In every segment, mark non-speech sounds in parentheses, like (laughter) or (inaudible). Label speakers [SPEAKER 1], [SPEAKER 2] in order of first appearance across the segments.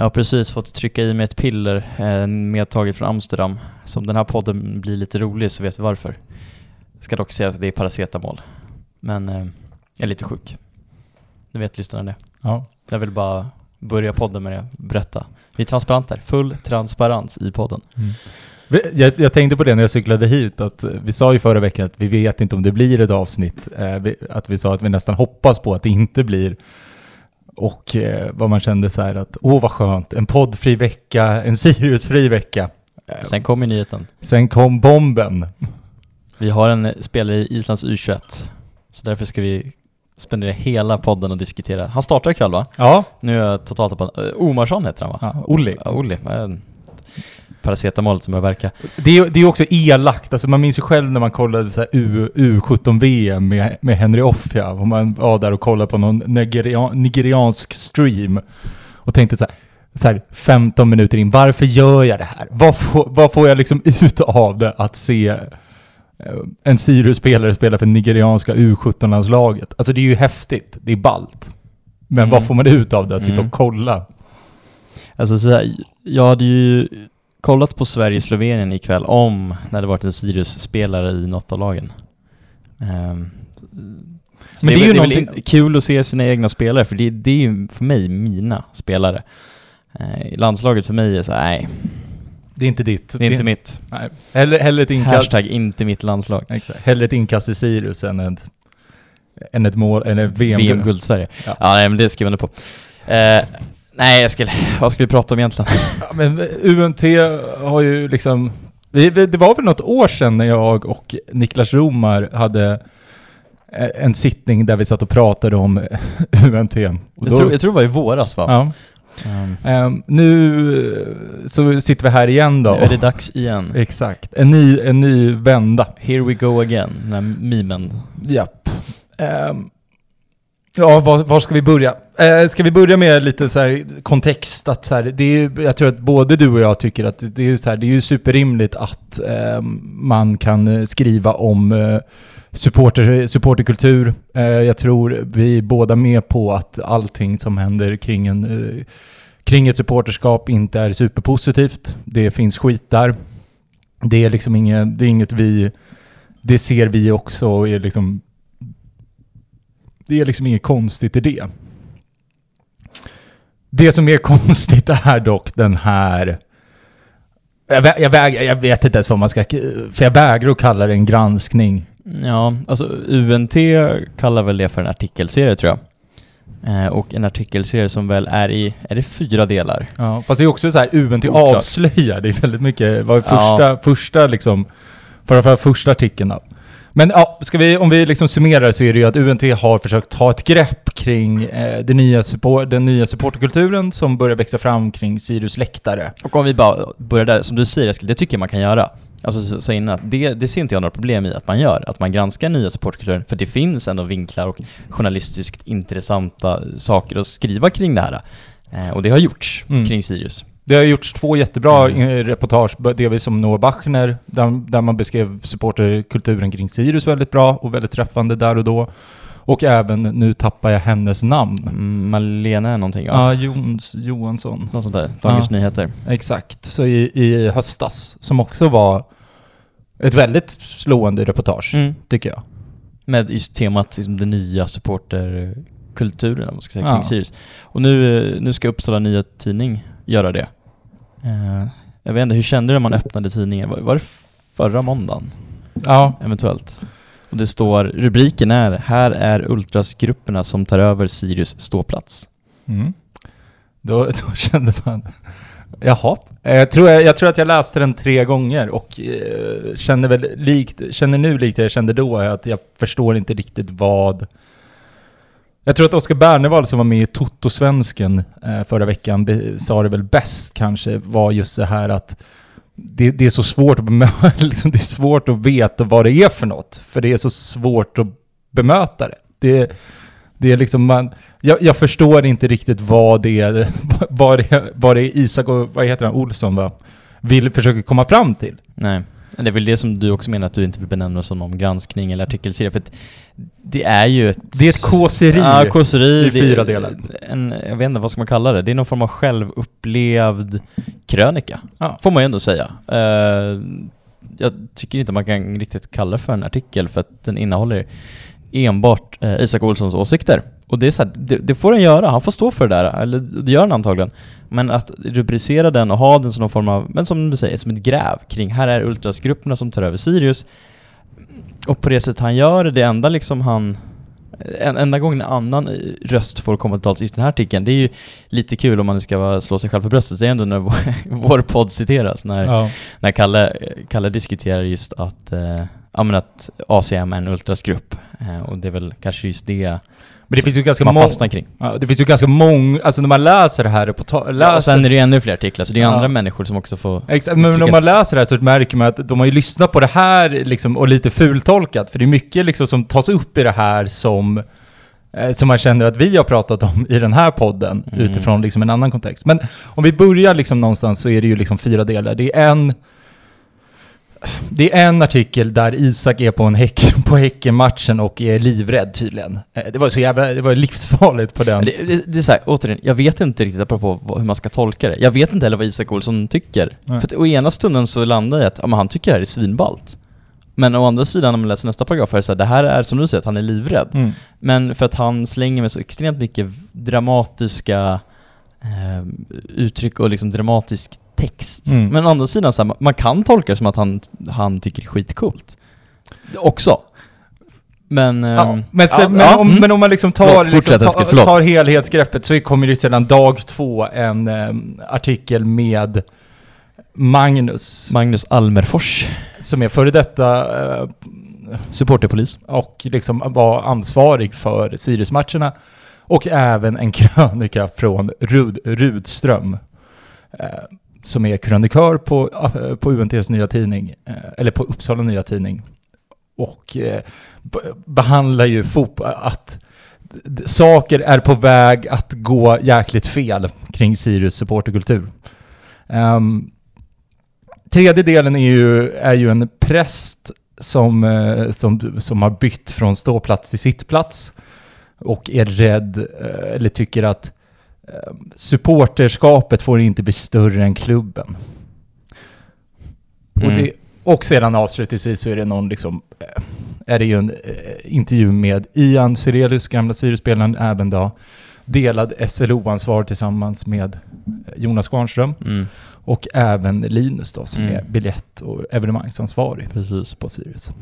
[SPEAKER 1] Jag har precis fått trycka i mig ett piller eh, medtaget från Amsterdam. Så om den här podden blir lite rolig så vet vi varför. Jag ska dock säga att det är paracetamol. Men eh, jag är lite sjuk. Nu vet lyssnarna det.
[SPEAKER 2] Ja.
[SPEAKER 1] Jag vill bara börja podden med att berätta. Vi är transparenta, full transparens i podden.
[SPEAKER 2] Vi- Jag, jag tänkte på det när jag cyklade hit, att eh, vi sa ju förra veckan att vi vet inte om det blir ett avsnitt. Eh, att vi sa att vi nästan hoppas på att det inte blir. Och eh, vad man kände så här att, åh vad skönt, en poddfri vecka, en Siriusfri vecka. Eh,
[SPEAKER 1] Sen kom ju nyheten.
[SPEAKER 2] sen kom bomben.
[SPEAKER 1] Vi har en spelare i Islands U21. Så därför ska vi spendera hela podden och diskutera. Han startar ikväll va?
[SPEAKER 2] Ja,
[SPEAKER 1] Nu är jag totalt på uh, Omarsson heter han va?
[SPEAKER 2] ja Olli.
[SPEAKER 1] Ja, Olli. Paracetamolet som börjar verka.
[SPEAKER 2] Det är, det är ju också elakt, alltså man minns ju själv när man kollade så här U, U17-VM med, med Henry Offia, och man var där och kollade på någon nigerian, nigeriansk stream och tänkte så här, så här 15 minuter in, varför gör jag det här? Vad får, vad får jag liksom (laughs) ut av det att se eh, en Sirius-spelare spela för nigerianska U17-landslaget? Alltså det är ju häftigt, det är ballt. Men
[SPEAKER 1] Mm.
[SPEAKER 2] vad får man ut av det? Att sitta
[SPEAKER 1] Mm.
[SPEAKER 2] och kolla?
[SPEAKER 1] Alltså så här, jag hade ju kollat på Sverige-Slovenien ikväll om det hade varit en Sirius-spelare i något av lagen. Så
[SPEAKER 2] Men det är ju
[SPEAKER 1] väl- väl
[SPEAKER 2] någonting-
[SPEAKER 1] in- kul att se sina egna spelare, för det, det är ju för mig mina spelare. Eh, landslaget för mig är så nej,
[SPEAKER 2] Det är inte ditt.
[SPEAKER 1] det är inte mitt.
[SPEAKER 2] Nej. Hellre, hellre ett inkast.
[SPEAKER 1] Hashtag inte mitt landslag.
[SPEAKER 2] Exakt. Hellre ett inkast i Sirius än ett, än ett mål, än ett VM.
[SPEAKER 1] VM-guld Sverige.
[SPEAKER 2] Ja.
[SPEAKER 1] Ja, nej, men det skriver jag på. Eh, nej, jag skulle, vad ska vi prata om egentligen? (laughs)
[SPEAKER 2] Ja, men UNT har ju liksom... Det var väl något år sedan när jag och Niklas Romar hade eh, en sittning där vi satt och pratade om (laughs) UNT. Och
[SPEAKER 1] Jag tror, jag tror det var i våras va?
[SPEAKER 2] ja.
[SPEAKER 1] Ehm,
[SPEAKER 2] Ehm, nu eh, så sitter vi här igen då.
[SPEAKER 1] nu är det dags igen.
[SPEAKER 2] Exakt. En ny, en ny vända.
[SPEAKER 1] Here we go again, den här mimen.
[SPEAKER 2] Japp. Ehm, ja, var, var ska vi börja? Eh, ska vi börja med lite så här kontext? Att så här, det är, jag tror att både du och jag tycker att det är, ju så här, det är ju superrimligt att eh, man kan skriva om eh, supporter, supporterkultur. Eh, jag tror vi är båda med på att allting som händer kring, en, eh, kring ett supporterskap inte är superpositivt. Det finns skit där. Det är liksom inget, det är inget vi det ser vi också och är liksom... Det är liksom inget konstigt i det. Det som är (laughs) konstigt är dock den här... Jag, vä- jag, väg, jag vet inte ens vad man ska... För jag vägrar att kalla det en granskning.
[SPEAKER 1] Ja, alltså UNT kallar väl det för en artikelserie tror jag. Eh, och en artikelserie som väl är i, är det fyra delar?
[SPEAKER 2] Ja, fast det är också så här, UNT
[SPEAKER 1] Oklart.
[SPEAKER 2] avslöjar. Det är väldigt mycket... Vad är
[SPEAKER 1] Ja.
[SPEAKER 2] första, första liksom... För, första artikeln då. Men ja, ska vi, om vi liksom summerar så är det ju att UNT har försökt ta ett grepp kring eh, det nya support, den nya supporterkulturen som börjar växa fram kring Sirius läktare.
[SPEAKER 1] Och om vi bara börjar där, som du säger Eskil, det tycker jag man kan göra. Alltså så, så innan, att det, det ser inte jag några problem i att man gör, att man granskar nya supportkulturen, för det finns ändå vinklar och journalistiskt intressanta saker att skriva kring det här. Eh, och det har gjorts
[SPEAKER 2] Mm.
[SPEAKER 1] kring Sirius.
[SPEAKER 2] Det har gjorts två jättebra
[SPEAKER 1] Mm.
[SPEAKER 2] eh, reportage, delvis som Noah Bachner, där, där man beskrev supporterkulturen kring Sirius väldigt bra och väldigt träffande där och då. Och även, nu tappar jag hennes namn.
[SPEAKER 1] Mm, Malena någonting
[SPEAKER 2] Ja,
[SPEAKER 1] va?
[SPEAKER 2] Jons Johansson.
[SPEAKER 1] Något sånt där, Dagens
[SPEAKER 2] Ja.
[SPEAKER 1] Nyheter.
[SPEAKER 2] Exakt, så i, i höstas, som också var ett väldigt slående reportage,
[SPEAKER 1] Mm.
[SPEAKER 2] tycker jag.
[SPEAKER 1] Med just temat liksom, den nya supporterkulturen, om man ska säga,
[SPEAKER 2] Ja.
[SPEAKER 1] kring Sirius. Och nu, eh, nu ska Uppsala Nya Tidning göra det. Eh, jag vet inte, hur kände du när man öppnade tidningen? Var, var det förra måndagen?
[SPEAKER 2] Ja,
[SPEAKER 1] Eventuellt. Och det står, rubriken är Här är ultrasgrupperna som tar över Sirius ståplats.
[SPEAKER 2] mm. då, (laughs) då kände man, jaha. Eh, Jag tror, jag, jag tror att jag läste den tre gånger och eh, känner väl likt, känner nu likt jag kände då, att jag förstår inte riktigt vad jag tror att Oskar Bernevall som var med i Toto-svensken eh, förra veckan sa det väl bäst kanske, var just så här att det, det är så svårt att bemöta, (laughs) liksom, det är svårt att veta vad det är för något. För det är så svårt att bemöta det. Det, det är liksom man, jag, jag förstår inte riktigt vad det är, (laughs) vad det, vad det är Isak och, vad heter han, Olsson va? Vill försöka komma fram till.
[SPEAKER 1] Nej. Det är väl det som du också menar att du inte vill benämna som någon granskning eller artikelserie, för att det är ju ett...
[SPEAKER 2] Det är ett kåseri.
[SPEAKER 1] Ja, kåseri.
[SPEAKER 2] i fyra delar.
[SPEAKER 1] En, jag vet inte, vad ska man kalla det? Det är någon form av självupplevd krönika,
[SPEAKER 2] Ja.
[SPEAKER 1] får man ju ändå säga. Eh, jag tycker inte man kan riktigt kalla det för en artikel, för att den innehåller enbart uh, Isak Olssons åsikter. Och det är så här, det, det får han göra, han får stå för det där, eller det gör han antagligen. Men att rubricera den och ha den som någon form av, men som du säger, som ett gräv kring, här är ultrasgrupperna som tar över Sirius. Och på det sätt han gör det, det enda liksom han en, enda gången en annan röst får komma till tals i den här artikeln, det är ju lite kul om man nu ska vara- slå sig själv för bröstet, det är ändå när vår, (laughs) vår podd citeras, när,
[SPEAKER 2] Ja.
[SPEAKER 1] när Kalle, Kalle diskuterar just att, eh, ja men att ACM är en ultrasgrupp, eh, och det är väl kanske just det
[SPEAKER 2] Men det finns ju ganska många...
[SPEAKER 1] fastnar kring.
[SPEAKER 2] Ja, det finns ju ganska många, alltså när man läser det här reportaget,
[SPEAKER 1] Ja, och
[SPEAKER 2] läser...
[SPEAKER 1] sen är det ju ännu fler artiklar, så det är ju
[SPEAKER 2] Ja.
[SPEAKER 1] andra människor som också får...
[SPEAKER 2] Exakt, men om man läser det här så märker man att de har ju lyssnat på det här liksom, och lite fultolkat, för det är mycket liksom som tas upp i det här som, eh, som man känner att vi har pratat om i den här podden
[SPEAKER 1] Mm.
[SPEAKER 2] utifrån liksom en annan kontext. Men om vi börjar liksom någonstans så är det ju liksom fyra delar. Det är en det är en artikel där Isak är på, en häck, (laughs) på Häckenmatchen och är livrädd tydligen. Eh, Det var så jävla, det var livsfarligt på den.
[SPEAKER 1] Det, det, det är så här, återigen, jag vet inte riktigt apropå hur man ska tolka det. Jag vet inte heller vad Isak Olsson tycker.
[SPEAKER 2] Nej.
[SPEAKER 1] För att å ena stunden så landar jag att ja, men han tycker det här är svinballt. Men å andra sidan, om man läser nästa paragraf, är det så här, det här är som du säger, att han är livrädd.
[SPEAKER 2] Mm.
[SPEAKER 1] Men för att han slänger med så extremt mycket dramatiska eh, uttryck och liksom dramatisk text.
[SPEAKER 2] Mm.
[SPEAKER 1] Men å andra sidan, så här, man- kan tolka det som att han, han tycker det är skitcoolt. Också. Men...
[SPEAKER 2] Ja,
[SPEAKER 1] ehm,
[SPEAKER 2] men, sen,
[SPEAKER 1] ja,
[SPEAKER 2] men, om,
[SPEAKER 1] mm.
[SPEAKER 2] men om man liksom tar,
[SPEAKER 1] Förlåt,
[SPEAKER 2] liksom,
[SPEAKER 1] Eskil,
[SPEAKER 2] tar, helhetsgreppet så kommer det sedan dag två en em, artikel med Magnus,
[SPEAKER 1] Magnus Almerfors,
[SPEAKER 2] som är före detta eh,
[SPEAKER 1] supporterpolis.
[SPEAKER 2] och liksom var ansvarig för Sirius-matcherna. Och även en krönika från Rud, Rudström, eh, som är krönikör på, eh, på UNTs nya tidning, eh, eller på Uppsala nya tidning. Och eh, behandlar ju fotboll, att saker är på väg att gå jäkligt fel kring Sirius supporterkultur. Um, tredje delen är ju, är ju en präst som, eh, som, som har bytt från ståplats till sittplats och är rädd, eh, eller tycker att eh, supporterskapet får inte bli större än klubben. Och,
[SPEAKER 1] Mm.
[SPEAKER 2] det, och sedan avslutningsvis så är det någon liksom, eh, är det ju en eh, intervju med Ian Sirelius, gamla Sirius-spelaren, även då delad SLO-ansvar tillsammans med eh, Jonas Kvarnström
[SPEAKER 1] Mm,
[SPEAKER 2] och även Linus då som
[SPEAKER 1] Mm.
[SPEAKER 2] är biljett och evenemangsansvarig
[SPEAKER 1] precis.
[SPEAKER 2] på Sirius.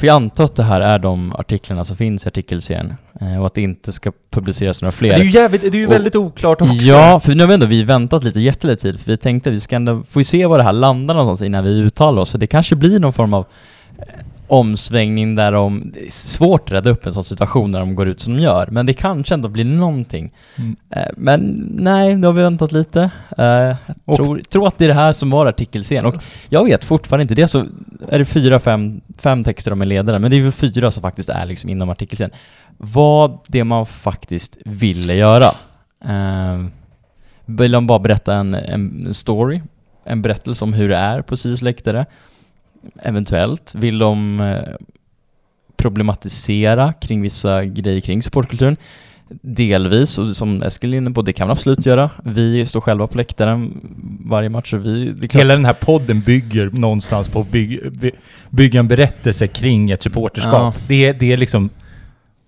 [SPEAKER 1] För jag antar att det här är de artiklarna som finns i artikelserien eh, och att det inte ska publiceras några fler.
[SPEAKER 2] Det är ju, jävligt, det är ju
[SPEAKER 1] Och-
[SPEAKER 2] väldigt oklart också.
[SPEAKER 1] Ja, för nu har vi ändå vi väntat lite och gett lite tid, för vi tänkte att vi ska ändå få se var det här landar någonstans innan vi uttalar oss, för det kanske blir någon form av omsvängning där de, det är svårt att rädda upp en sån situation när de går ut som de gör, men det kanske ändå blir någonting.
[SPEAKER 2] Mm.
[SPEAKER 1] Eh, Men nej, då har vi väntat lite. Eh, Jag
[SPEAKER 2] Och-
[SPEAKER 1] tror, tror att det är det här som var artikelserien, och jag vet fortfarande inte, det är så, är det fyra, fem, fem texter om en ledare, men det är väl fyra som faktiskt är liksom inom artikelserien. Vad det man faktiskt ville göra. Eh, vill de bara berätta en, en story, en berättelse om hur det är på Sirius läktare? Eventuellt. Vill de eh, problematisera kring vissa grejer kring supportkulturen? Delvis, och som Eskil är inne på, det kan man absolut göra. Vi står själva på läktaren varje match och vi...
[SPEAKER 2] Hela den här podden bygger någonstans på att by, bygga en berättelse kring ett supporterskap.
[SPEAKER 1] Ja.
[SPEAKER 2] Det, är- det är liksom...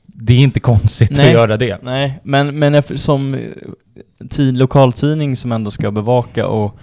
[SPEAKER 2] Det är inte konstigt
[SPEAKER 1] Nej.
[SPEAKER 2] att göra det.
[SPEAKER 1] Nej, men, men som eh, tid, lokaltidning som ändå ska bevaka och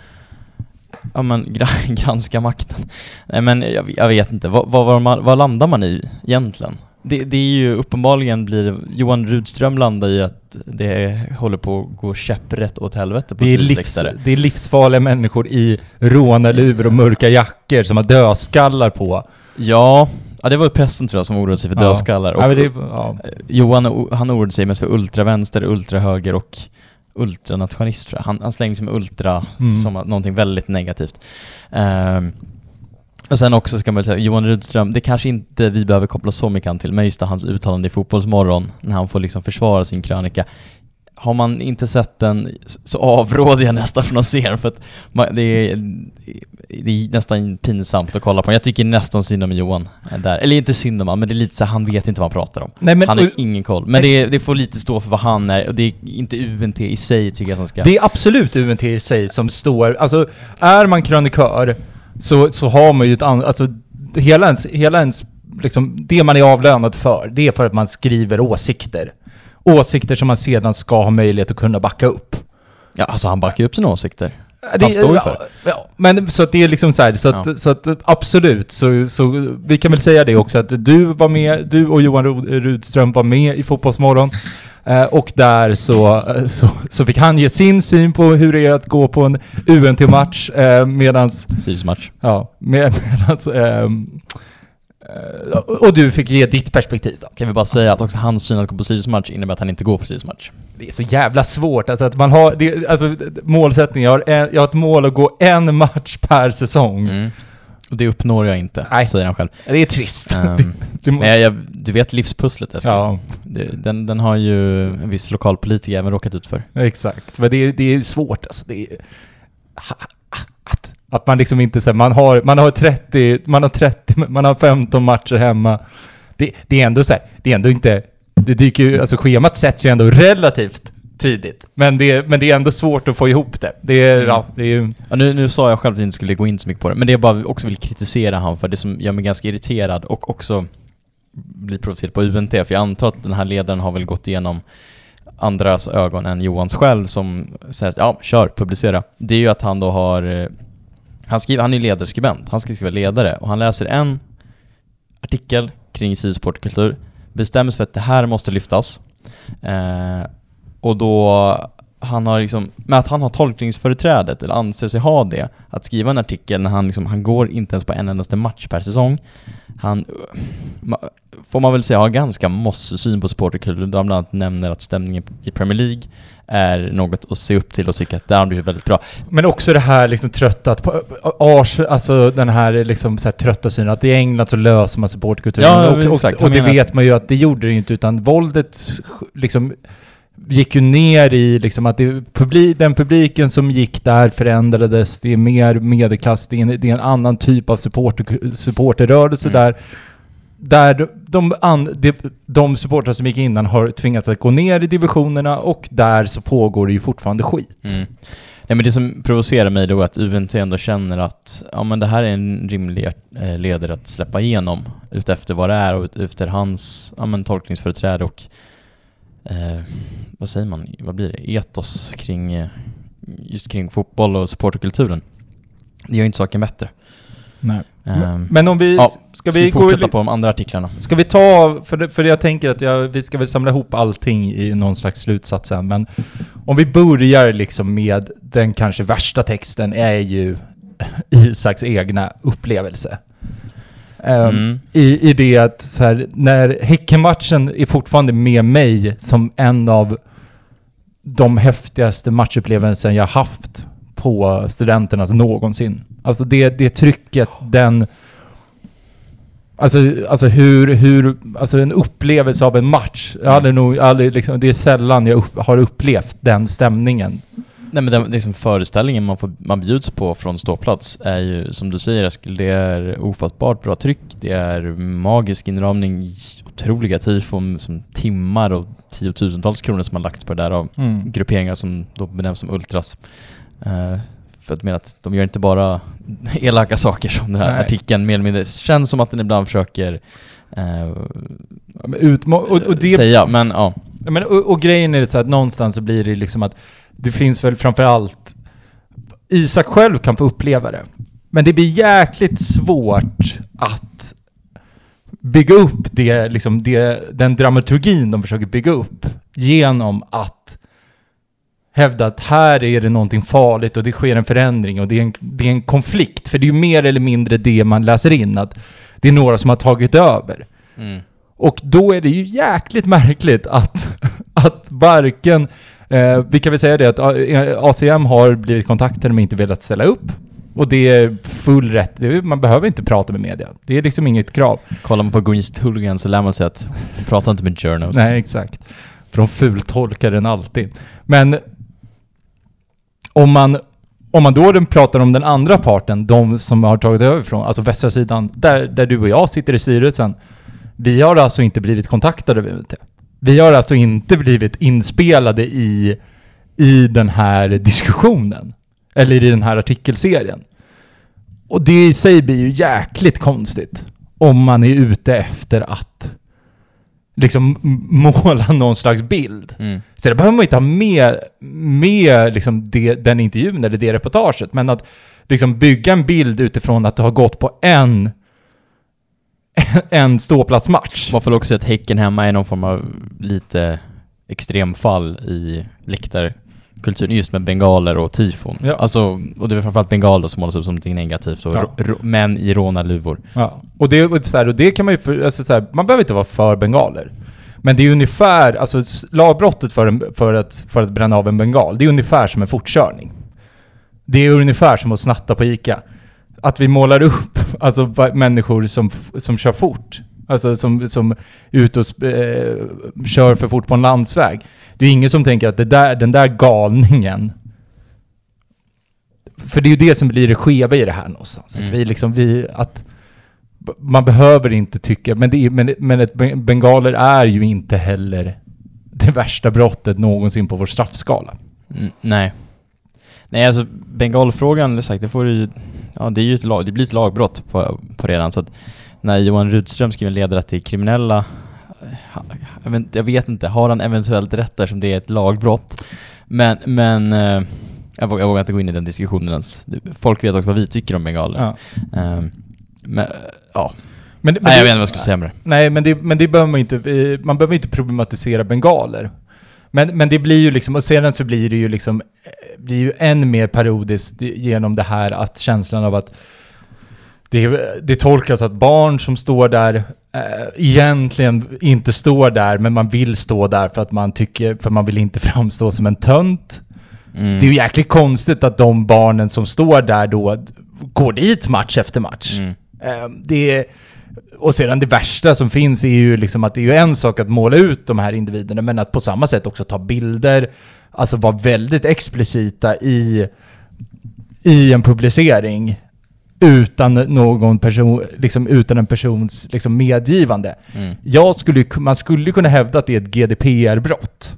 [SPEAKER 1] ja, men, gra- (laughs) granska makten. Nej men jag, jag vet inte, vad, vad, vad, landar man i egentligen? Det, det är ju uppenbarligen blir Johan Rudström landar i att det håller på att gå käpprätt åt helvete på
[SPEAKER 2] Det är, livs, det är livsfarliga människor i rånarluvor och mörka jackor som har dödskallar på.
[SPEAKER 1] Ja, ja, det var ju pressen tror jag som oroade sig för
[SPEAKER 2] Ja.
[SPEAKER 1] dödskallar. Och,
[SPEAKER 2] Ja, det, ja.
[SPEAKER 1] Johan han oroade sig mest för ultravänster, ultrahöger och ultranationalist tror jag. Han, han slängde sig med ultra
[SPEAKER 2] Mm.
[SPEAKER 1] som någonting väldigt negativt. Ehm, och sen också ska man säga, Johan Rudström, det kanske inte vi behöver koppla så mycket an till, men just det, hans uttalande i Fotbollsmorgon, när han får liksom försvara sin krönika. Har man inte sett den så avråder jag nästan från att se den för att man, det, är, det är nästan pinsamt att kolla på. Jag tycker nästan synd om Johan där. Eller inte synd om honom, men det är lite så han vet ju inte vad han pratar om.
[SPEAKER 2] Nej, men,
[SPEAKER 1] han har ingen koll. Men det, det får lite stå för vad han är och det är inte UNT i sig tycker jag som ska...
[SPEAKER 2] Det är absolut UNT i sig som står... Alltså, är man krönikör så, så har man ju ett annat... Alltså, hela ens... Hela ens liksom, det man är avlönad för, det är för att man skriver åsikter. Åsikter som man sedan ska ha möjlighet att kunna backa upp.
[SPEAKER 1] Ja, alltså han backar upp sina åsikter.
[SPEAKER 2] Det,
[SPEAKER 1] står ju för.
[SPEAKER 2] Ja, men så att det är liksom så här, så att,
[SPEAKER 1] Ja.
[SPEAKER 2] så att absolut, så, så vi kan väl säga det också att du var med, du och Johan Rud- Rudström var med i Fotbollsmorgon. Eh, och där så, så, så fick han ge sin syn på hur det är att gå på en UNT-match eh, medans,
[SPEAKER 1] Sirius match.
[SPEAKER 2] ja, med, (laughs) medans, eh, och du fick ge ditt perspektiv då.
[SPEAKER 1] Kan vi bara säga att också hans syn att gå på Sirius match innebär att han inte går på Sirius match.
[SPEAKER 2] Det är så jävla svårt, alltså att man har, det, alltså målsättningen, jag har, en, jag har ett mål att gå en match per säsong.
[SPEAKER 1] Mm. Och det uppnår jag inte,
[SPEAKER 2] Nej.
[SPEAKER 1] säger han själv.
[SPEAKER 2] Det är trist.
[SPEAKER 1] Ehm, (laughs)
[SPEAKER 2] Det
[SPEAKER 1] men jag, du vet livspusslet Eskil?
[SPEAKER 2] ja,
[SPEAKER 1] Det, den, den har ju en viss lokalpolitiker även råkat ut för.
[SPEAKER 2] exakt. Men det är, det är svårt alltså. Det är, att, man liksom inte säger man har, man har 30, man har 30, man har 15 matcher hemma. Det, det är ändå så här, det är ändå inte, det dyker ju, alltså schemat sätts ju ändå relativt tidigt. Men det, är- men det är ändå svårt att få ihop det. Det är,
[SPEAKER 1] Mm.
[SPEAKER 2] ja, det är ju...
[SPEAKER 1] Ja, nu, nu sa jag själv att jag inte skulle gå in så mycket på det, men det jag bara också vill kritisera han för, det som gör mig ganska irriterad och också blir provocerad på UNT, för jag antar att den här ledaren har väl gått igenom andras ögon än Johans själv som säger att ja, kör, publicera. Det är ju att han då har, eh, han skriver, han är ledarskribent, han ska skriva ledare och han läser en artikel kring sidosportkultur, bestämmer sig för att det här måste lyftas. Eh, och då, han har liksom, med att han har tolkningsföreträdet, eller anser sig ha det, att skriva en artikel när han liksom, han går inte ens på en endaste match per säsong. Han, får man väl säga, har ganska mossig syn på supporterkultur, då han bland annat nämner att stämningen i Premier League är något att se upp till och tycka att det har blivit väldigt bra.
[SPEAKER 2] Men också det här liksom tröttat på Ars, alltså den här liksom så här trötta synen att i England så löser man supportkulturen.
[SPEAKER 1] Ja,
[SPEAKER 2] och,
[SPEAKER 1] exakt.
[SPEAKER 2] och, och det vet man ju att det gjorde det ju inte utan våldet liksom gick ju ner i liksom att det, publi, den publiken som gick där förändrades. Det är mer medelklass, det är en, det är en annan typ av supporter, supporterrörelse
[SPEAKER 1] Mm.
[SPEAKER 2] där. Där de, an, de, de supportrar som gick innan har tvingats att gå ner i divisionerna och där så pågår det ju fortfarande skit.
[SPEAKER 1] Mm. Nej men det som provocerar mig då är att UNT ändå känner att ja men det här är en rimlig eh, ledare att släppa igenom utefter vad det är och efter hans ja, men, tolkningsföreträde och eh, vad säger man, vad blir det, etos kring eh, just kring fotboll och supporterkulturen. Det gör ju inte saken bättre.
[SPEAKER 2] Nej.
[SPEAKER 1] Ehm,
[SPEAKER 2] Men om vi...
[SPEAKER 1] ja,
[SPEAKER 2] ska vi
[SPEAKER 1] vi
[SPEAKER 2] gå
[SPEAKER 1] fortsätta
[SPEAKER 2] li-
[SPEAKER 1] på de andra artiklarna?
[SPEAKER 2] Ska vi ta, för, för jag tänker att jag, vi ska väl samla ihop allting i någon slags slutsats sen, men om vi börjar liksom med den kanske värsta texten är ju (laughs) Isaks egna upplevelse. Ehm,
[SPEAKER 1] Mm.
[SPEAKER 2] i, I det att så här, när Häckenmatchen är fortfarande med mig som en av de häftigaste matchupplevelser jag haft på studenternas någonsin. Alltså det, det trycket, den... Alltså, alltså hur, hur, alltså en upplevelse av en match. Jag hade nog aldrig liksom, det är sällan jag upp, har upplevt den stämningen.
[SPEAKER 1] Nej men den liksom föreställningen man, får, man bjuds på från ståplats är ju, som du säger Eskil, det är ofattbart bra tryck, det är magisk inramning, otroliga tifon som timmar och tiotusentals kronor som har lagts på det där av grupperingar som då benämns som ultras. Eh, för att mena att de gör inte bara (laughs) elaka saker som den här
[SPEAKER 2] Nej.
[SPEAKER 1] artikeln mer eller mindre känns som att den ibland försöker eh,
[SPEAKER 2] Ja, men och, och det
[SPEAKER 1] säga, men ja.
[SPEAKER 2] Ja, Men, och, och grejen är så att någonstans så blir det liksom att det finns väl framför allt Isak själv kan få uppleva det. Men det blir jäkligt svårt att bygga upp det, liksom det, den dramaturgin de försöker bygga upp genom att hävda att här är det någonting farligt och det sker en förändring och det är en, det är en konflikt. För det är ju mer eller mindre det man läser in, att det är några som har tagit över.
[SPEAKER 1] Mm.
[SPEAKER 2] Och då är det ju jäkligt märkligt att, (laughs) att varken, eh, vi kan väl säga det att eh, ACM har blivit kontaktade men inte velat ställa upp. Och det är full rätt, man behöver inte prata med media. Det är liksom inget krav.
[SPEAKER 1] Kollar man på Green Street Hooligans så lär man sig att de pratar inte med journos.
[SPEAKER 2] Nej, exakt. För de fultolkar den alltid. Men om man, om man då pratar om den andra parten, de som har tagit över från, alltså västra sidan, där, där du och jag sitter i styrelsen. Vi har alltså inte blivit kontaktade av UNT. Vi har alltså inte blivit inspelade i, i den här diskussionen. Eller i den här artikelserien. Och det i sig blir ju jäkligt konstigt. Om man är ute efter att liksom måla någon slags bild.
[SPEAKER 1] Mm.
[SPEAKER 2] Så det behöver man inte ha med, med liksom det, den intervjun eller det reportaget. Men att liksom bygga en bild utifrån att det har gått på en, en ståplatsmatch.
[SPEAKER 1] Man får också säga att Häcken hemma är någon form av lite extremfall i läktarkulturen, just med bengaler och tifon.
[SPEAKER 2] Ja.
[SPEAKER 1] Alltså, och det är framförallt bengaler som målas upp som något negativt, och
[SPEAKER 2] Ja.
[SPEAKER 1] män i rånarluvor.
[SPEAKER 2] Ja. Och, det, och, så här, och det kan man ju, för, alltså så här, man behöver inte vara för bengaler. Men det är ungefär, alltså lagbrottet för, en, för, att, för att bränna av en bengal, det är ungefär som en fortkörning. Det är ungefär som att snatta på ICA. Att vi målar upp (laughs) alltså, människor som, som kör fort. Alltså som, som är ute och eh, kör för fort på en landsväg. Det är ingen som tänker att det där, den där galningen... För det är ju det som blir det skeva i det här någonstans. Att
[SPEAKER 1] Mm.
[SPEAKER 2] vi liksom, vi, att man behöver inte tycka, men, det är, men, men ett ben- bengaler är ju inte heller det värsta brottet någonsin på vår straffskala.
[SPEAKER 1] Mm, nej. Nej, alltså bengalfrågan, det sagt, det får ju... Ja, det är ju ett lag, det blir ett lagbrott på, på redan, så att när Johan Rudström skriver en ledare att det är kriminella eh, jag vet, jag vet inte, har han eventuellt rätt där som det är ett lagbrott? Men, men eh, jag, vågar, jag vågar inte gå in i den diskussionen ens. Folk vet också vad vi tycker om bengaler.
[SPEAKER 2] Ja.
[SPEAKER 1] Ehm, men, eh, ja.
[SPEAKER 2] Men, men
[SPEAKER 1] Nej, jag vet inte vad jag ska säga med det.
[SPEAKER 2] Nej, men det, men det behöver man inte, man behöver inte problematisera bengaler. Men, men det blir ju liksom, och sedan så blir det ju liksom, blir ju än mer parodiskt genom det här att känslan av att det, det tolkas att barn som står där eh, egentligen inte står där, men man vill stå där för att man tycker, för man vill inte (laughs) framstå som en tönt.
[SPEAKER 1] Mm.
[SPEAKER 2] Det är ju jäkligt konstigt att de barnen som står där då går dit match efter match.
[SPEAKER 1] Mm.
[SPEAKER 2] Eh, Det, och sedan det värsta som finns är ju liksom att det är ju en sak att måla ut de här individerna, men att på samma sätt också ta bilder, alltså vara väldigt explicita i, i en publicering utan någon person, liksom utan en persons liksom medgivande.
[SPEAKER 1] Mm.
[SPEAKER 2] Jag skulle, man skulle kunna hävda att det är ett GDPR-brott.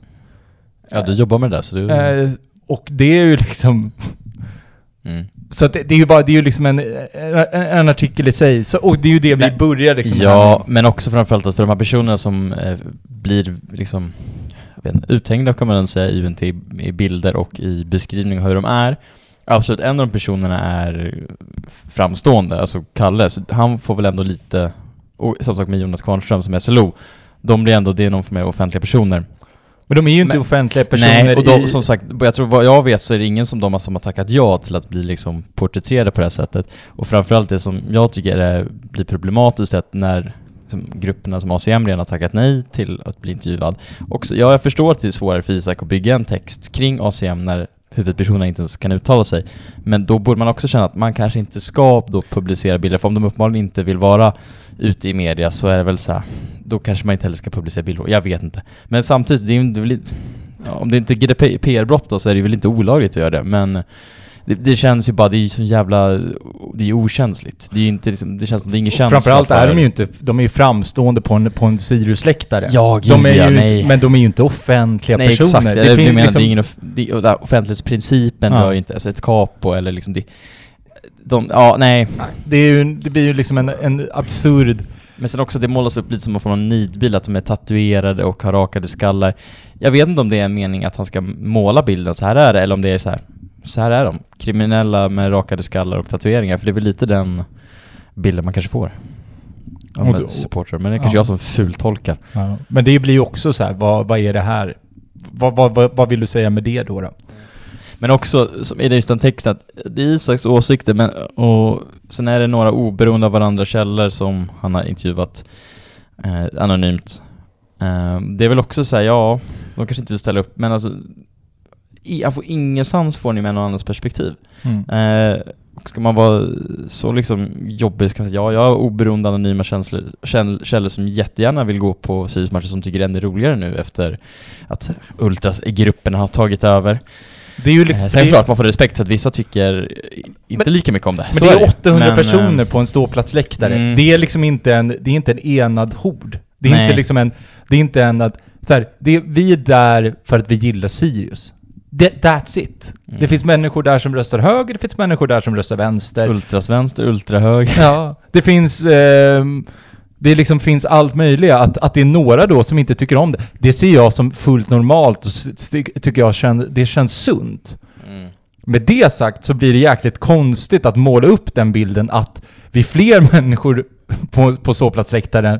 [SPEAKER 1] Ja, du jobbar med det där, så du...
[SPEAKER 2] Eh, och det är ju liksom...
[SPEAKER 1] Mm.
[SPEAKER 2] Så det, det är ju bara, det är ju liksom en, en, en artikel i sig. Så, och det är ju det vi
[SPEAKER 1] Men-
[SPEAKER 2] börjar liksom
[SPEAKER 1] Ja, men också framförallt att för de här personerna som eh, blir liksom uthängda kan man säga UNT i, i bilder och i beskrivning av hur de är. Absolut, en av de personerna är framstående, alltså Kalle, så han får väl ändå lite, och samma sak med Jonas Kvarnström som är SLO, de blir ändå, det är någon för mig offentliga personer.
[SPEAKER 2] Men de är ju inte
[SPEAKER 1] Men-
[SPEAKER 2] offentliga personer
[SPEAKER 1] Nej, och de,
[SPEAKER 2] i...
[SPEAKER 1] som sagt, jag tror vad jag vet så är det ingen som de har, som har tackat ja till att bli liksom porträtterade på det här sättet. Och framförallt det som jag tycker är, blir problematiskt är att när liksom, grupperna som ACM redan har tackat nej till att bli intervjuad. Också, ja, jag förstår att det är svårare för Isak att bygga en text kring ACM när huvudpersonerna inte ens kan uttala sig. Men då borde man också känna att man kanske inte ska då publicera bilder, för om de uppenbarligen inte vill vara ute i media så är det väl så här, då kanske man inte heller ska publicera bilder. Jag vet inte. Men samtidigt, det är ju inte väl- om det inte är GDPR-brott då så är det väl inte olagligt att göra det, men det, det känns ju bara, det är så jävla, det är ju okänsligt. Det är inte liksom, det känns som det är ingen känsla
[SPEAKER 2] framförallt
[SPEAKER 1] för...
[SPEAKER 2] är de ju inte, de är ju framstående på en, på en Sirius-läktare.
[SPEAKER 1] Ja, gud
[SPEAKER 2] de är
[SPEAKER 1] ja,
[SPEAKER 2] ju,
[SPEAKER 1] nej.
[SPEAKER 2] Men de är ju inte offentliga
[SPEAKER 1] Nej
[SPEAKER 2] personer.
[SPEAKER 1] exakt, det, det,
[SPEAKER 2] finns
[SPEAKER 1] jag menar,
[SPEAKER 2] liksom-
[SPEAKER 1] det är ingen off, det, offentlighetsprincipen
[SPEAKER 2] Ja.
[SPEAKER 1] rör ju inte, alltså ett capo eller liksom det, de, ja nej.
[SPEAKER 2] det, är ju, det blir ju liksom en, en absurd...
[SPEAKER 1] Men sen också, det målas upp lite som en form av nidbild, att de är tatuerade och har rakade skallar. Jag vet inte om det är en mening att han ska måla bilden, så här är det, eller om det är så här. Så här är de. Kriminella med rakade skallar och tatueringar, för det är väl lite den bilden man kanske får. En
[SPEAKER 2] då-
[SPEAKER 1] supporter, men det är kanske
[SPEAKER 2] ja.
[SPEAKER 1] jag som fultolkar.
[SPEAKER 2] Ja. Men det blir ju också så här, vad, vad är det här? Vad, vad, vad, vill du säga med det då? då?
[SPEAKER 1] Men också, som i just den texten, att det är Isaks åsikter, men och sen är det några oberoende av varandra källor som han har intervjuat eh, anonymt. Eh, det är väl också så här, ja, de kanske inte vill ställa upp, men alltså, får ingenstans får ni med någon annans perspektiv.
[SPEAKER 2] Mm.
[SPEAKER 1] Eh, ska man vara så liksom jobbig så kan man säga ja, jag har oberoende anonyma känslor, käll, källor som jättegärna vill gå på Sirius-matcher som tycker det är roligare nu efter att Ultras i grupperna har tagit över.
[SPEAKER 2] Det är ju liksom,
[SPEAKER 1] Eh, Sen klart man får respekt för att vissa tycker inte
[SPEAKER 2] Men-
[SPEAKER 1] lika mycket om det.
[SPEAKER 2] men
[SPEAKER 1] Så
[SPEAKER 2] det är
[SPEAKER 1] det.
[SPEAKER 2] 800
[SPEAKER 1] Men,
[SPEAKER 2] personer
[SPEAKER 1] eh,
[SPEAKER 2] på en ståplatsläktare.
[SPEAKER 1] mm.
[SPEAKER 2] Det är liksom inte en, det är inte en enad hord. Det är
[SPEAKER 1] Nej.
[SPEAKER 2] inte liksom en, det är inte en att, så här, det, vi är där för att vi gillar Sirius. Det, that's it.
[SPEAKER 1] Mm.
[SPEAKER 2] Det finns människor där som röstar höger, det finns människor där som röstar vänster.
[SPEAKER 1] Ultrasvänster, ultrahöger.
[SPEAKER 2] Ja, det finns... ehm, det liksom finns allt möjligt. Att, att det är några då som inte tycker om det, det ser jag som fullt normalt och tycker jag känns, det känns sunt.
[SPEAKER 1] Mm.
[SPEAKER 2] Med det sagt så blir det jäkligt konstigt att måla upp den bilden att vi fler (laughs) människor på, på ståplatsläktaren,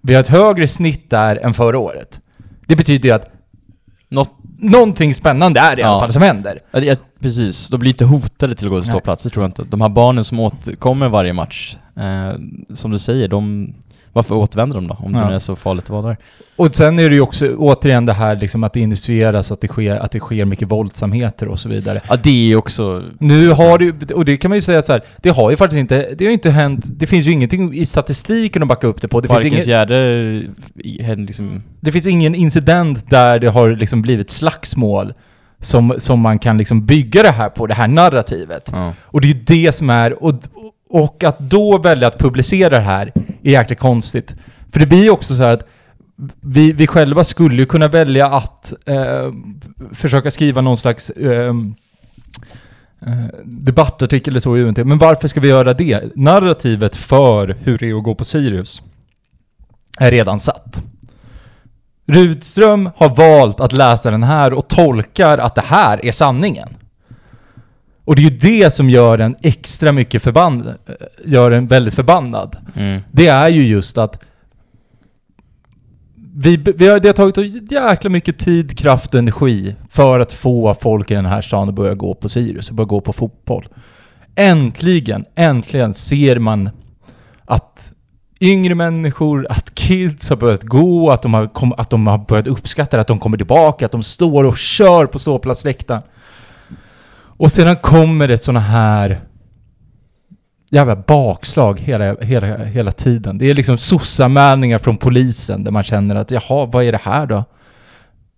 [SPEAKER 2] vi har ett högre snitt där än förra året. Det betyder ju att
[SPEAKER 1] Något,
[SPEAKER 2] någonting spännande är det i alla fall som händer.
[SPEAKER 1] ja, precis, de blir inte hotade till att gå till
[SPEAKER 2] Nej.
[SPEAKER 1] ståplats, det tror jag inte. De här barnen som återkommer varje match, eh, som du säger, de, varför återvänder de då? Om det
[SPEAKER 2] Ja.
[SPEAKER 1] nu är så farligt att vara där.
[SPEAKER 2] Och sen är det ju också återigen det här liksom att det initieras, att det sker, att det sker mycket våldsamheter och så vidare.
[SPEAKER 1] Ja, det är ju också...
[SPEAKER 2] Nu har det ju, och det kan man ju säga så här, det har ju faktiskt inte, det har ju inte hänt, det finns ju ingenting i statistiken att backa upp det på. Det finns,
[SPEAKER 1] Parkens
[SPEAKER 2] ingen,
[SPEAKER 1] Gärde, i- hen liksom...
[SPEAKER 2] det finns ingen incident där det har liksom blivit slagsmål som, som man kan liksom bygga det här på, det här narrativet.
[SPEAKER 1] Ja.
[SPEAKER 2] Och det är ju det som är, och, och att då välja att publicera det här är jäkligt konstigt. För det blir ju också så här att vi, vi själva skulle ju kunna välja att eh, försöka skriva någon slags eh, eh, debattartikel eller så i UNT. Men varför ska vi göra det? Narrativet för hur det är att gå på Sirius är redan satt. Rudström har valt att läsa den här och tolkar att det här är sanningen. Och det är ju det som gör en extra mycket förbannad, gör en väldigt förbannad.
[SPEAKER 1] Mm.
[SPEAKER 2] Det är ju just att vi, vi har, det har tagit jäkla mycket tid, kraft och energi för att få folk i den här stan att börja gå på Sirius och börja gå på fotboll. Äntligen, äntligen ser man att yngre människor, att kids har börjat gå, att de har, kom, att de har börjat uppskatta det, att de kommer tillbaka, att de står och kör på ståplatsläktaren. Och sedan kommer det sådana här jävla bakslag hela, hela, hela tiden. Det är liksom sossanmälningar från polisen där man känner att jaha, vad är det här då?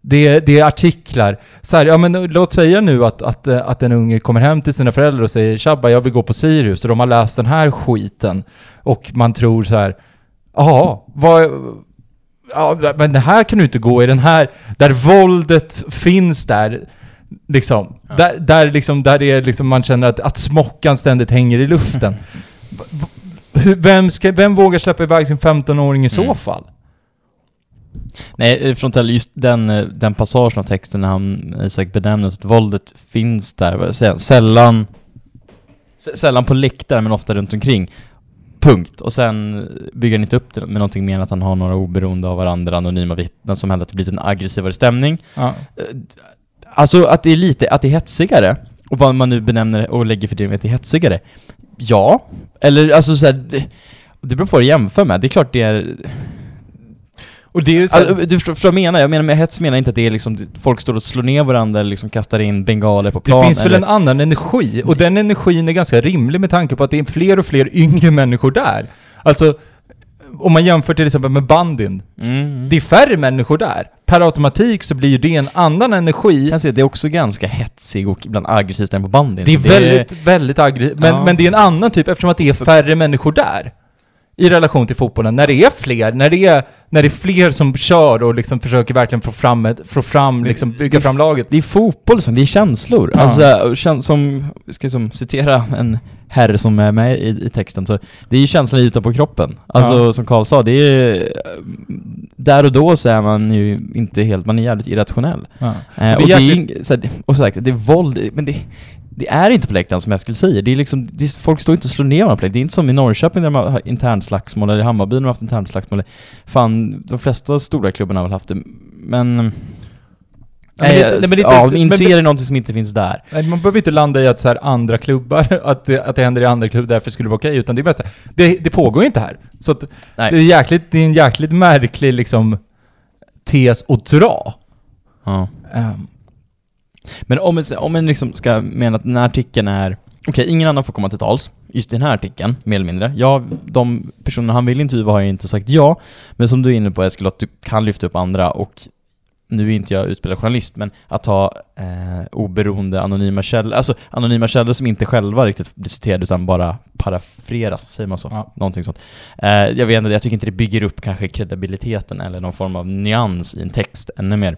[SPEAKER 2] Det är, det är artiklar. Så här, ja men låt säga nu att, att, att en unge kommer hem till sina föräldrar och säger Tjabba, jag vill gå på Sirius och de har läst den här skiten. Och man tror så här, jaha, vad... Ja, men det här kan du inte gå i den här, där våldet finns där. Liksom.
[SPEAKER 1] Ja.
[SPEAKER 2] Där, där, liksom, där är liksom man känner att, att smockan ständigt hänger i luften. (laughs) Vem, ska, vem vågar släppa iväg sin 15-åring i så
[SPEAKER 1] Mm.
[SPEAKER 2] fall?
[SPEAKER 1] Nej, eh, Frontell, just den, eh, den passagen av texten när han, Isak benämner att våldet finns där, vad säger sällan, sällan på läktaren men ofta runt omkring. Punkt. Och sen bygger han inte upp det med någonting mer än att han har några oberoende av varandra anonyma vittnen som händer att det blir en aggressivare stämning.
[SPEAKER 2] Ja.
[SPEAKER 1] Alltså att det är lite, att det är hetsigare, och vad man nu benämner och lägger för det med att det är hetsigare. Ja, eller alltså så här, det, det beror på vad du jämför med. Det är klart det är...
[SPEAKER 2] Och det är så
[SPEAKER 1] Alltså, du förstår, förstår vad jag menar? Jag menar med hets menar inte att det är liksom, folk står och slår ner varandra eller liksom kastar in bengaler på plan.
[SPEAKER 2] Det finns väl
[SPEAKER 1] eller,
[SPEAKER 2] en annan energi, och den energin är ganska rimlig med tanke på att det är fler och fler yngre människor där. Alltså, om man jämför till exempel med bandyn,
[SPEAKER 1] Mm.
[SPEAKER 2] det är färre människor där. Per automatik så blir ju det en annan energi.
[SPEAKER 1] Jag kan att det är också ganska hetsig och ibland aggressiv stämning på bandyn.
[SPEAKER 2] Det är
[SPEAKER 1] Så
[SPEAKER 2] väldigt, väldigt aggressivt. Men,
[SPEAKER 1] Ja.
[SPEAKER 2] men det är en annan typ eftersom att det är färre människor där. I relation till fotbollen. När det är fler, när det är, när det är fler som kör och liksom försöker verkligen få fram, ett, få fram liksom bygga
[SPEAKER 1] det-
[SPEAKER 2] fram laget.
[SPEAKER 1] Det är fotboll som, det är känslor.
[SPEAKER 2] Ja.
[SPEAKER 1] Alltså, som, ska jag som citera en herre som är med i, i texten, så det är ju känslan utanpå kroppen. Alltså
[SPEAKER 2] Ja.
[SPEAKER 1] som Karl sa, det är... Där och då så är man ju inte helt, man är jävligt irrationell.
[SPEAKER 2] Ja.
[SPEAKER 1] Eh, och det är,
[SPEAKER 2] jäkligt-
[SPEAKER 1] och så sagt, det är våld, men det, det är inte på läktaren som Eskil säger. Det är liksom, det är, folk står inte och slår ner varandra på läktaren. Det är inte som i Norrköping där de har internslagsmål, eller i Hammarby när de har haft internslagsmål. Fan, de flesta stora klubbarna har väl haft det, men...
[SPEAKER 2] Nej, men det-
[SPEAKER 1] Nej,
[SPEAKER 2] men det
[SPEAKER 1] ja,
[SPEAKER 2] men
[SPEAKER 1] inser någonting som inte finns där.
[SPEAKER 2] Nej, Man behöver inte landa i att så här andra klubbar, (laughs) att det, att det händer i andra klubbar därför skulle det vara okej, utan det är bara så här, det, det pågår ju inte här. Så att
[SPEAKER 1] Nej.
[SPEAKER 2] det är, jäkligt, det är en jäkligt märklig liksom tes att dra.
[SPEAKER 1] Ja.
[SPEAKER 2] Ehm,
[SPEAKER 1] Men om en, om en liksom ska mena att den här artikeln är okej, ingen annan får komma till tals, just i den här artikeln, mer eller mindre. Ja, de personer han vill intervjua har ju inte sagt ja, men som du är inne på Eskil, att du kan lyfta upp andra och nu är inte jag utbildad journalist, men att ha eh, oberoende anonyma källor, alltså anonyma källor som inte själva riktigt blir citerade utan bara parafreras, säger man så?
[SPEAKER 2] Ja.
[SPEAKER 1] Någonting sånt. Eh, jag vet inte, jag tycker inte det bygger upp kanske kredibiliteten eller någon form av nyans i en text ännu mer.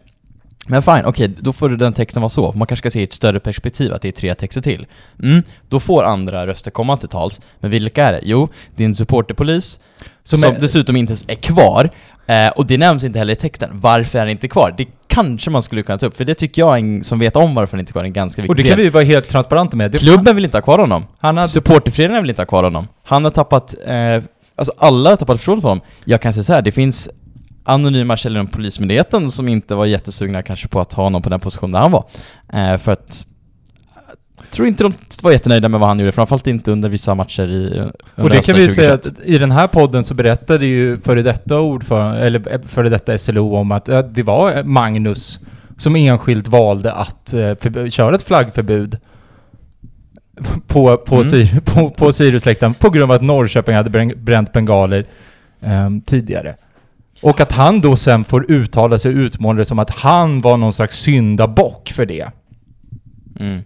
[SPEAKER 1] Men fine, okej, då får den texten vara så. Man kanske ska se i ett större perspektiv, att det är tre texter till. Mm, då får andra röster komma till tals. Men vilka är det? Jo, det är en supporterpolis som,
[SPEAKER 2] Som är-
[SPEAKER 1] dessutom inte ens är kvar. Eh, och det nämns inte heller i texten. Varför är den inte kvar? Det kanske man skulle kunna ta upp, för det tycker jag, en, som vet om varför den inte är kvar, är en ganska viktig
[SPEAKER 2] Och det kan
[SPEAKER 1] del.
[SPEAKER 2] vi vara helt transparenta med. Det,
[SPEAKER 1] Klubben vill inte ha kvar honom.
[SPEAKER 2] Han hade,
[SPEAKER 1] Supporterföreningen vill inte ha kvar honom. Han har tappat, eh, alltså alla har tappat förtroende för honom. Jag kan säga så här, det finns anonyma källor inom Polismyndigheten som inte var jättesugna kanske på att ha honom på den position där han var. Eh, för att jag tror inte de var jättenöjda med vad han gjorde, framförallt inte under vissa matcher i
[SPEAKER 2] och det kan vi säga
[SPEAKER 1] 2021.
[SPEAKER 2] att i den här podden så berättade ju före detta ordförande, eller eh, före detta SLO om att det var Magnus som enskilt valde att eh, förb- köra ett flaggförbud på, på,
[SPEAKER 1] Mm.
[SPEAKER 2] Sir, på, på Siriusläktaren på grund av att Norrköping hade brän- bränt bengaler ehm, tidigare. Och att han då sen får uttala sig och utmåla det som att han var någon slags syndabock för det.
[SPEAKER 1] Mm.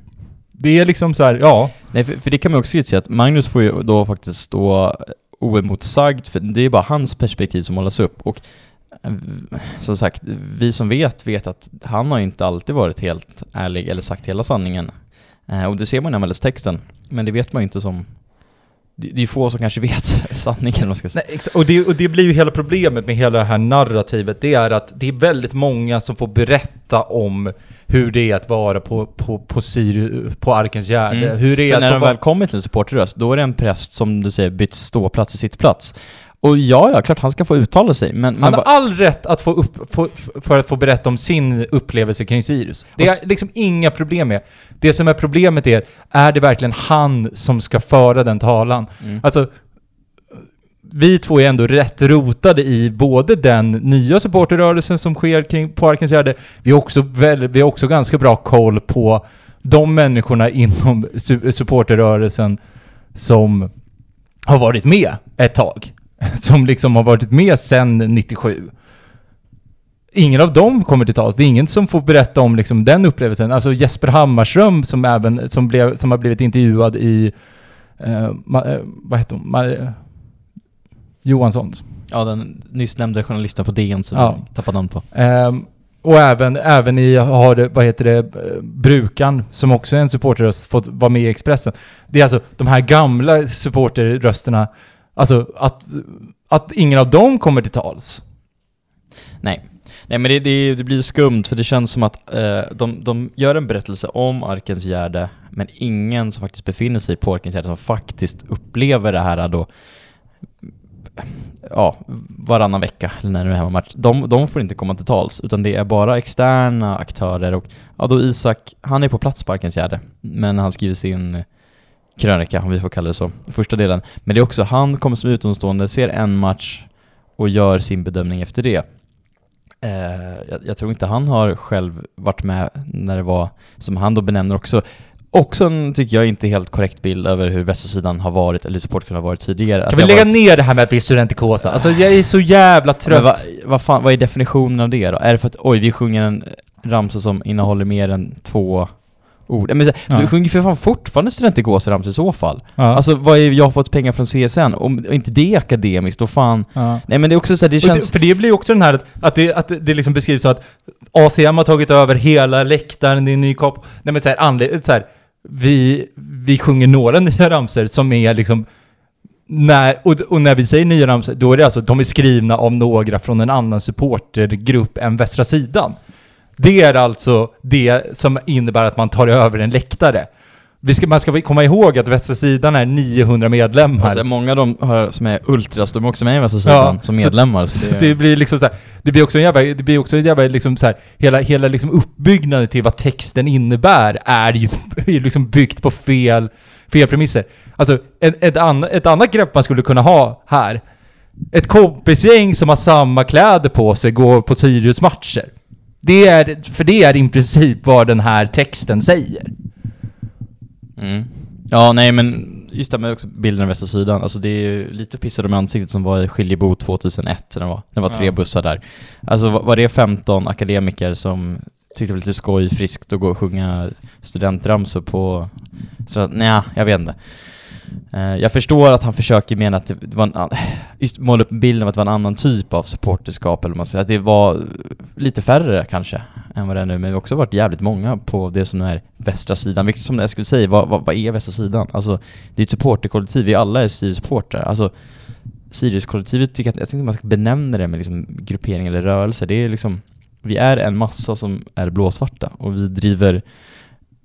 [SPEAKER 2] Det är liksom så här, ja.
[SPEAKER 1] Nej, för, för det kan man också kritisera, att Magnus får ju då faktiskt stå oemotsagd, för det är bara hans perspektiv som målas upp. Och eh, som sagt, vi som vet, vet att han har inte alltid varit helt ärlig eller sagt hela sanningen. Eh, och det ser man i MLS-texten, men det vet man ju inte som... Det, är få som kanske vet (laughs) sanningen, man ska säga.
[SPEAKER 2] Nej, och, det, och det blir ju hela problemet med hela det här narrativet. Det är att det är väldigt många som får berätta om hur det är att vara på, på, på, Sirius, på Arkens Gärde.
[SPEAKER 1] Mm.
[SPEAKER 2] Hur det är
[SPEAKER 1] För
[SPEAKER 2] att
[SPEAKER 1] när de väl kommer till en supporterröst, då är det en präst som du säger bytt ståplats i sittplats. Och ja, ja, klart han ska få uttala sig, men... men
[SPEAKER 2] Han har all rätt att få upp, få, för att få berätta om sin upplevelse kring Sirius. Det är liksom inga problem med. Det som är problemet är, är det verkligen han som ska föra den talan?
[SPEAKER 1] Mm.
[SPEAKER 2] Alltså, vi två är ändå rätt rotade i både den nya supporterrörelsen som sker kring på Arkens Gärde, vi har också, väl, vi har också ganska bra koll på de människorna inom su- supporterrörelsen som har varit med ett tag. (laughs) Som liksom har varit med sedan 97. Ingen av dem kommer till tals. Det är ingen som får berätta om liksom den upplevelsen. Alltså Jesper Hammarström som även, som, blev, som har blivit intervjuad i, eh, ma, eh, vad heter hon? Ma, Johanssons.
[SPEAKER 1] Ja, den nyss nämnda journalisten på DN som
[SPEAKER 2] Ja.
[SPEAKER 1] jag tappade namn på.
[SPEAKER 2] Ehm, och även, även i, har vad heter det, eh, Brukan, som också är en supporterröst, fått vara med i Expressen. Det är alltså de här gamla supporterrösterna, alltså att, att ingen av dem kommer till tals.
[SPEAKER 1] Nej. Nej men det, det, det blir skumt för det känns som att eh, de, de gör en berättelse om Arkens Gärde men ingen som faktiskt befinner sig på Arkens Gärde som faktiskt upplever det här då ja, varannan vecka eller när det är hemmamatch. De, de får inte komma till tals utan det är bara externa aktörer och ja då Isak, han är på plats på Arkens Gärde men han skriver sin krönika om vi får kalla det så, första delen. Men det är också, han kommer som utomstående, ser en match och gör sin bedömning efter det. Eh, jag, jag tror inte han har själv varit med när det var, som han då benämner också, också en, tycker jag, inte helt korrekt bild över hur västsidan har varit, eller hur supportklubben har varit tidigare.
[SPEAKER 2] Kan vi lägga
[SPEAKER 1] varit,
[SPEAKER 2] ner det här med att vi är studentikosa? Alltså jag är så jävla trött.
[SPEAKER 1] Vad, vad fan, vad är definitionen av det då? Är det för att oj, vi sjunger en ramsa som innehåller mer än två ord? Men,
[SPEAKER 2] Ja.
[SPEAKER 1] Du sjunger för fan fortfarande studentikosa-ramsor i så fall.
[SPEAKER 2] ja.
[SPEAKER 1] Alltså vad är jag har fått pengar från CSN? Om inte det är akademiskt, då fan...
[SPEAKER 2] ja.
[SPEAKER 1] Nej men det är också så här, det känns...
[SPEAKER 2] det, för det blir också den här att, att, det, att det liksom beskrivs så att ACM har tagit över hela läktaren, det är en ny kopp. Nej men så här, anled, så här vi, vi sjunger några (laughs) nya ramsor som är liksom när, och, och när vi säger nya ramsor, då är det alltså, de är skrivna av några från en annan supportergrupp än Västra Sidan. Det är alltså det som innebär att man tar över en läktare. Vi ska, man ska komma ihåg att Västra Sidan är 900 medlemmar.
[SPEAKER 1] Alltså, många av dem har, som är ultras, de är också med i Västra sidan som
[SPEAKER 2] så-
[SPEAKER 1] medlemmar. Så,
[SPEAKER 2] Så
[SPEAKER 1] det,
[SPEAKER 2] det blir liksom så här, det blir också en jävla, det blir också en jävla liksom så här, hela, hela liksom uppbyggnaden till vad texten innebär är ju (laughs) är liksom byggt på fel, fel premisser. Alltså, ett, ett, anna, ett annat grepp man skulle kunna ha här, ett kompisgäng som har samma kläder på sig går på Sirius matcher. Det är, för det är i princip vad den här texten säger.
[SPEAKER 1] mm. Ja, nej men just det med också bilden av västra sidan, alltså det är ju lite pissade med ansiktet som var i Skiljebo 2001 när det var, det var tre
[SPEAKER 2] Ja.
[SPEAKER 1] bussar där. Alltså var var det 15 akademiker som tyckte det var lite skoj, friskt att gå och sjunga studentramsor på... Så att, nej, jag vet inte. Eh, jag förstår att han försöker mena att det var en an- just måla upp bilden av att det var en annan typ av supporterskap eller vad man säger, att det var lite färre kanske än vad det är nu, men det har också varit jävligt många på det som nu är västra sidan, vilket som jag skulle säga, vad, vad, vad är västra sidan? Alltså, det är ett supporterkollektiv, vi alla är Sirius-supportrar, alltså Sirius-kollektivet tycker jag, jag tycker inte man ska benämna det med liksom gruppering eller rörelse, det är liksom, vi är en massa som är blåsvarta. Och vi driver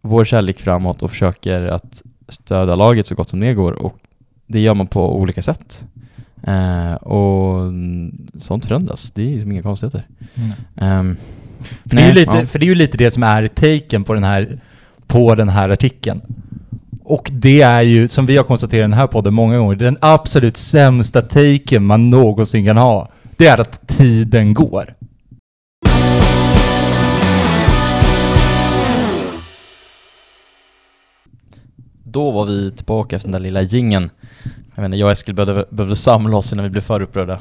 [SPEAKER 1] vår kärlek framåt och försöker att stödja laget så gott som det går och det gör man på olika sätt. Eh, och mm, sånt förändras, det är liksom inga konstigheter. Ehm,
[SPEAKER 2] För, det är ju
[SPEAKER 1] nej,
[SPEAKER 2] lite,
[SPEAKER 1] ja.
[SPEAKER 2] för det är ju lite det som är taken på den här, på den här artikeln. Och det är ju, som vi har konstaterat i den här podden många gånger, den absolut sämsta taken man någonsin kan ha. Det är att tiden går.
[SPEAKER 1] Då var vi tillbaka efter den där lilla gingen. Jag inte, jag och Eskil behövde, behövde samla oss innan vi blev för upprörda.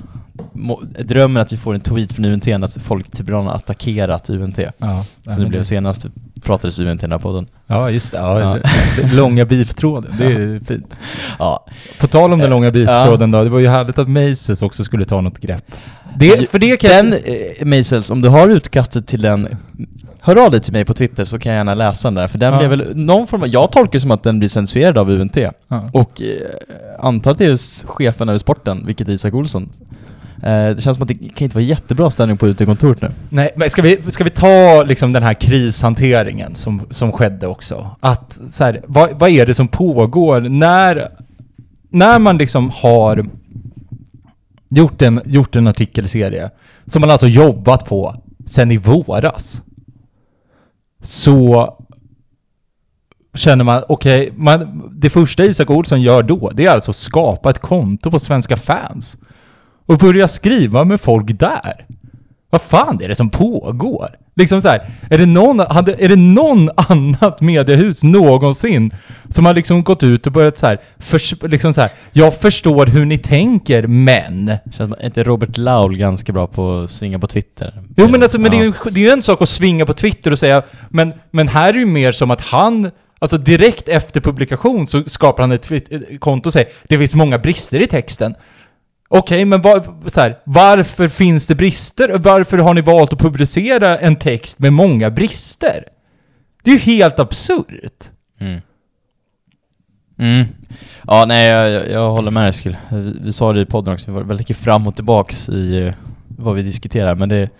[SPEAKER 1] Må, drömmen att vi får en tweet från UNT att folk typ har attackerat UNT.
[SPEAKER 2] Ja,
[SPEAKER 1] Så det blev senast pratades UNT i den här podden.
[SPEAKER 2] Ja, just det. Ja,
[SPEAKER 1] Ja.
[SPEAKER 2] Långa beeftråden, det är fint.
[SPEAKER 1] Ja,
[SPEAKER 2] På tal om den långa beeftråden då, det var ju härligt att Maces också skulle ta något grepp. Det, för det kan jag
[SPEAKER 1] den, eh, Maisels, om du har utkastet till den, hör av dig till mig på Twitter så kan jag gärna läsa den där, för den
[SPEAKER 2] Ja.
[SPEAKER 1] blev väl någon form av, jag tolkar det som att den blir censurerad av UNT.
[SPEAKER 2] Ja.
[SPEAKER 1] Och eh, det är chefen över sporten, vilket är Isak Olsson. Eh, det känns som att det kan inte vara jättebra ställning på UT-kontoret nu.
[SPEAKER 2] Nej, men ska vi, ska vi ta liksom den här krishanteringen som, som skedde också? Att så här, vad, vad är det som pågår när, när man liksom har gjort en, gjort en artikelserie som man alltså jobbat på sen i våras. Så känner man, okej, man, det första Isak Olsson gör då, det är alltså att skapa ett konto på Svenska fans. Och börja skriva med folk där. Vad fan är det som pågår? Liksom så här, är det någon, hade, är det någon annat mediehus någonsin som har liksom gått ut och börjat så här, förs, liksom så här, jag förstår hur ni tänker, men...
[SPEAKER 1] Känns inte Robert Laul ganska bra på att svinga på Twitter?
[SPEAKER 2] Jo men alltså, men det, är
[SPEAKER 1] Ja.
[SPEAKER 2] ju, det är ju en sak att svinga på Twitter och säga, men, men här är det ju mer som att han, alltså direkt efter publikation så skapar han ett konto och säger, det finns många brister i texten. Okej, men var, så här, varför finns det brister? Varför har ni valt att publicera en text med många brister? Det är ju helt absurt.
[SPEAKER 1] Mm. Mm. Ja, nej, jag, jag, håller med Eskil. Vi, vi sa det i podden också, vi var väldigt mycket fram och tillbaks i eh, vad vi diskuterar, men det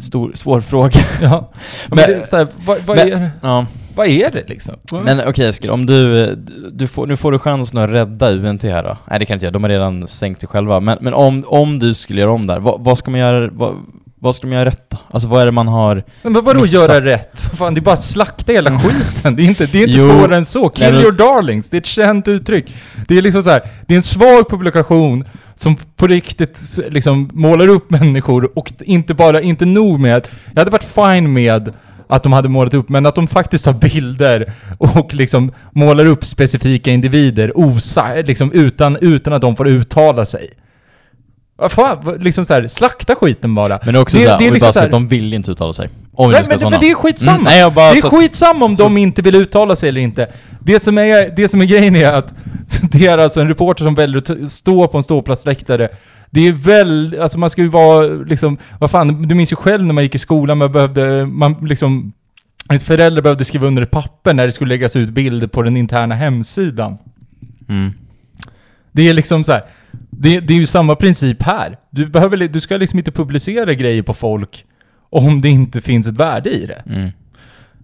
[SPEAKER 1] stor, svår fråga. (laughs)
[SPEAKER 2] Ja. Men,
[SPEAKER 1] Men-
[SPEAKER 2] det, så här, vad, vad,
[SPEAKER 1] men-
[SPEAKER 2] är,
[SPEAKER 1] Ja.
[SPEAKER 2] vad är det liksom?
[SPEAKER 1] Men okej Eskil, om du, du, får, nu får du chansen att rädda UNT här då. Nej det kan jag inte göra, de har redan sänkt det själva. Men, men om, om du skulle göra om där, vad, vad ska man göra, vad, vad ska de göra rätt då? Alltså vad är det man har...
[SPEAKER 2] Men vadå
[SPEAKER 1] Missa.
[SPEAKER 2] göra rätt? Fan, det är bara att slakta hela (laughs) skiten. Det är inte, det är inte
[SPEAKER 1] Jo.
[SPEAKER 2] svårare än så. Kill your darlings. Det är ett känt uttryck. Det är liksom så här, det är en svag publikation som på riktigt liksom målar upp människor och inte bara, inte nog med att, jag hade varit fine med att de hade målat upp, men att de faktiskt har bilder och liksom målar upp specifika individer osa, liksom utan, utan att de får uttala sig. Vad fan, liksom så här, slakta skiten bara.
[SPEAKER 1] Men det är också
[SPEAKER 2] Det-
[SPEAKER 1] såhär,
[SPEAKER 2] det är liksom
[SPEAKER 1] bara
[SPEAKER 2] så här-
[SPEAKER 1] att de vill inte uttala sig. Om
[SPEAKER 2] Nej, men,
[SPEAKER 1] såna.
[SPEAKER 2] men det är skitsamma.
[SPEAKER 1] Mm, nej,
[SPEAKER 2] det är
[SPEAKER 1] så,
[SPEAKER 2] skitsamma om
[SPEAKER 1] så-
[SPEAKER 2] de inte vill uttala sig eller inte. Det som är, det som är grejen är att (laughs) det är alltså en reporter som väljer att stå på en ståplatsläktare. Det är väl, alltså man ska ju vara liksom, vad fan, du minns ju själv när man gick i skolan, man behövde, man liksom, ens föräldrar behövde skriva under ett papper när det skulle läggas ut bilder på den interna hemsidan.
[SPEAKER 1] mm.
[SPEAKER 2] Det är liksom så här. Det, det är ju samma princip här. Du, behöver, du ska liksom inte publicera grejer på folk om det inte finns ett värde i det.
[SPEAKER 1] Mm.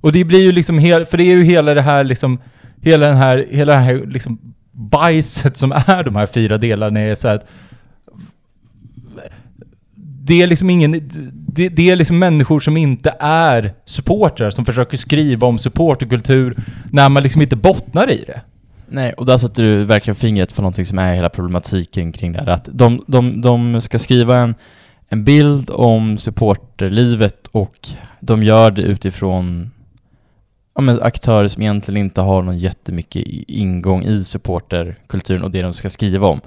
[SPEAKER 2] Och det blir ju liksom hel, för det är ju hela det här liksom, hela den här, hela det här liksom bajset som är de här fyra delarna är så att det är liksom ingen, det, det är liksom människor som inte är supportrar som försöker skriva om supporterkultur när man liksom inte bottnar i det.
[SPEAKER 1] Nej, och där sätter du verkligen fingret på någonting som är hela problematiken kring det här. Att de, de, de ska skriva en, en bild om supporterlivet och de gör det utifrån ja, men aktörer som egentligen inte har någon jättemycket ingång i supporterkulturen och det de ska skriva om.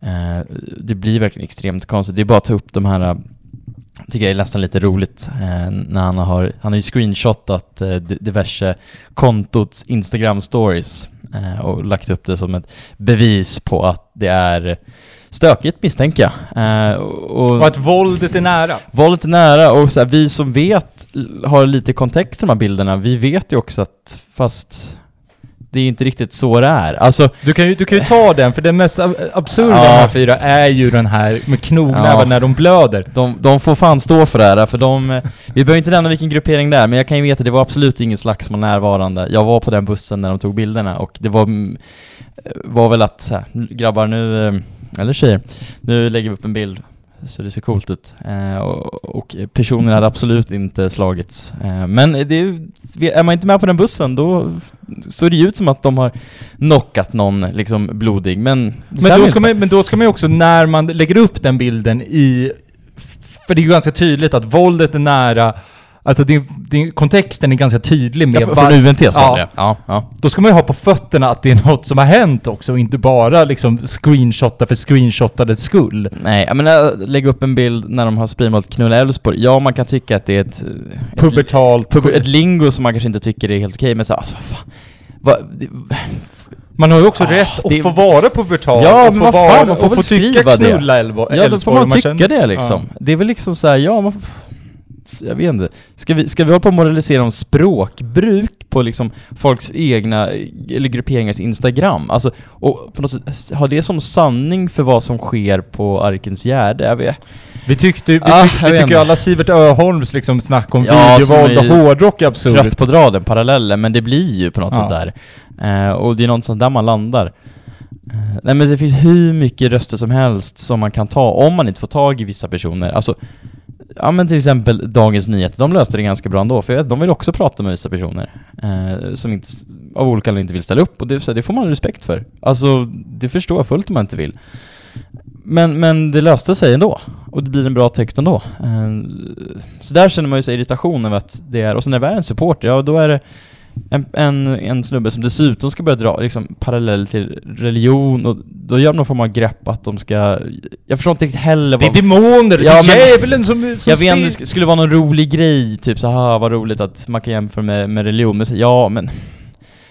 [SPEAKER 1] Eh, det blir verkligen extremt konstigt. Det är bara att ta upp de här, tycker jag är nästan lite roligt, eh, när han har, han har ju screenshotat eh, di- diverse kontots Instagram stories eh, och lagt upp det som ett bevis på att det är stökigt misstänker jag. Eh, och,
[SPEAKER 2] Och att våldet är nära.
[SPEAKER 1] Våldet är nära och så här, vi som vet, har lite kontext i de här bilderna, vi vet ju också att fast det är ju inte riktigt så det är. Alltså,
[SPEAKER 2] Du kan ju, du kan ju ta den, för det mest ab- absurda
[SPEAKER 1] Ja.
[SPEAKER 2] med de här fyra är ju den här med knognävar
[SPEAKER 1] Ja.
[SPEAKER 2] när de blöder.
[SPEAKER 1] de, de får fan stå för det här, för de... eh, Vi behöver inte nämna vilken gruppering det är, men jag kan ju veta att det var absolut ingen slagsmål närvarande. Jag var på den bussen när de tog bilderna och det var, eh, var väl att, så här, grabbar nu, eh, eller tjejer, nu lägger vi upp en bild så det ser coolt ut. Eh, och, och personen hade absolut inte slagits. Eh, men det, är man inte med på den bussen då ser det ju ut som att de har knockat någon liksom blodig, men
[SPEAKER 2] Men då, ska man, men då ska man ju också, när man lägger upp den bilden i... För det är ju ganska tydligt att våldet är nära, alltså det, det, kontexten är ganska tydlig med
[SPEAKER 1] Ja, från UNT sa
[SPEAKER 2] Ja.
[SPEAKER 1] Ja, ja.
[SPEAKER 2] Då ska man ju ha på fötterna att det är något som har hänt också och inte bara liksom screenshotta för screenshotadets skull.
[SPEAKER 1] Nej, jag menar lägga upp en bild när de har sprimålt knulla Elfsborg. Ja, man kan tycka att det är ett... ett
[SPEAKER 2] Pubertalt.
[SPEAKER 1] pub- ett lingo som man kanske inte tycker är helt okej, men så alltså vad fan. Vad, det,
[SPEAKER 2] Man har ju också
[SPEAKER 1] Ah,
[SPEAKER 2] rätt att
[SPEAKER 1] det-
[SPEAKER 2] få vara pubertal
[SPEAKER 1] Ja,
[SPEAKER 2] och få vara,
[SPEAKER 1] fan, man får
[SPEAKER 2] och få tycka knulla Elvo,
[SPEAKER 1] ja, då får
[SPEAKER 2] Elfsborg.
[SPEAKER 1] man tycka
[SPEAKER 2] känner-
[SPEAKER 1] det liksom. Det är väl liksom så här, ja, man, jag vet inte. Ska vi, ska vi hålla på och moralisera om språkbruk på liksom folks egna, eller grupperingars Instagram? Alltså, och på något sätt ha det som sanning för vad som sker på Arkens Gärde? Jag vet.
[SPEAKER 2] Vi tyckte vi,
[SPEAKER 1] Ah,
[SPEAKER 2] tyck, vi tycker ju alla Sivert Öholms liksom snack om
[SPEAKER 1] Ja,
[SPEAKER 2] videovåld och hårdrock är absurt.
[SPEAKER 1] trött på att dra den parallellen, men det blir ju på något
[SPEAKER 2] Ja.
[SPEAKER 1] sätt där. Eh, och det är någonstans där man landar. Eh, nej men det finns hur mycket röster som helst som man kan ta om man inte får tag i vissa personer. Alltså, ja men till exempel Dagens Nyheter, de löste det ganska bra ändå, för jag vet, de vill också prata med vissa personer eh, som inte, av olika anledningar inte vill ställa upp, och det, så här, det får man respekt för. Alltså, det förstår jag fullt om man inte vill. Men, men det löste sig ändå, och det blir en bra text ändå. Eh, så där känner man ju sig irritation över att det är, och sen när det är en supporter, ja då är det en, en, en snubbe som dessutom ska börja dra liksom, parallell till religion och då gör de någon form av grepp att de ska... Jag förstår inte riktigt heller
[SPEAKER 2] Det är
[SPEAKER 1] vad...
[SPEAKER 2] demoner,
[SPEAKER 1] Ja,
[SPEAKER 2] det är djävulen som, som
[SPEAKER 1] Jag vet inte, det sk- skulle vara någon rolig grej, typ så här vad roligt att man kan jämföra med, med religion, men så, ja men...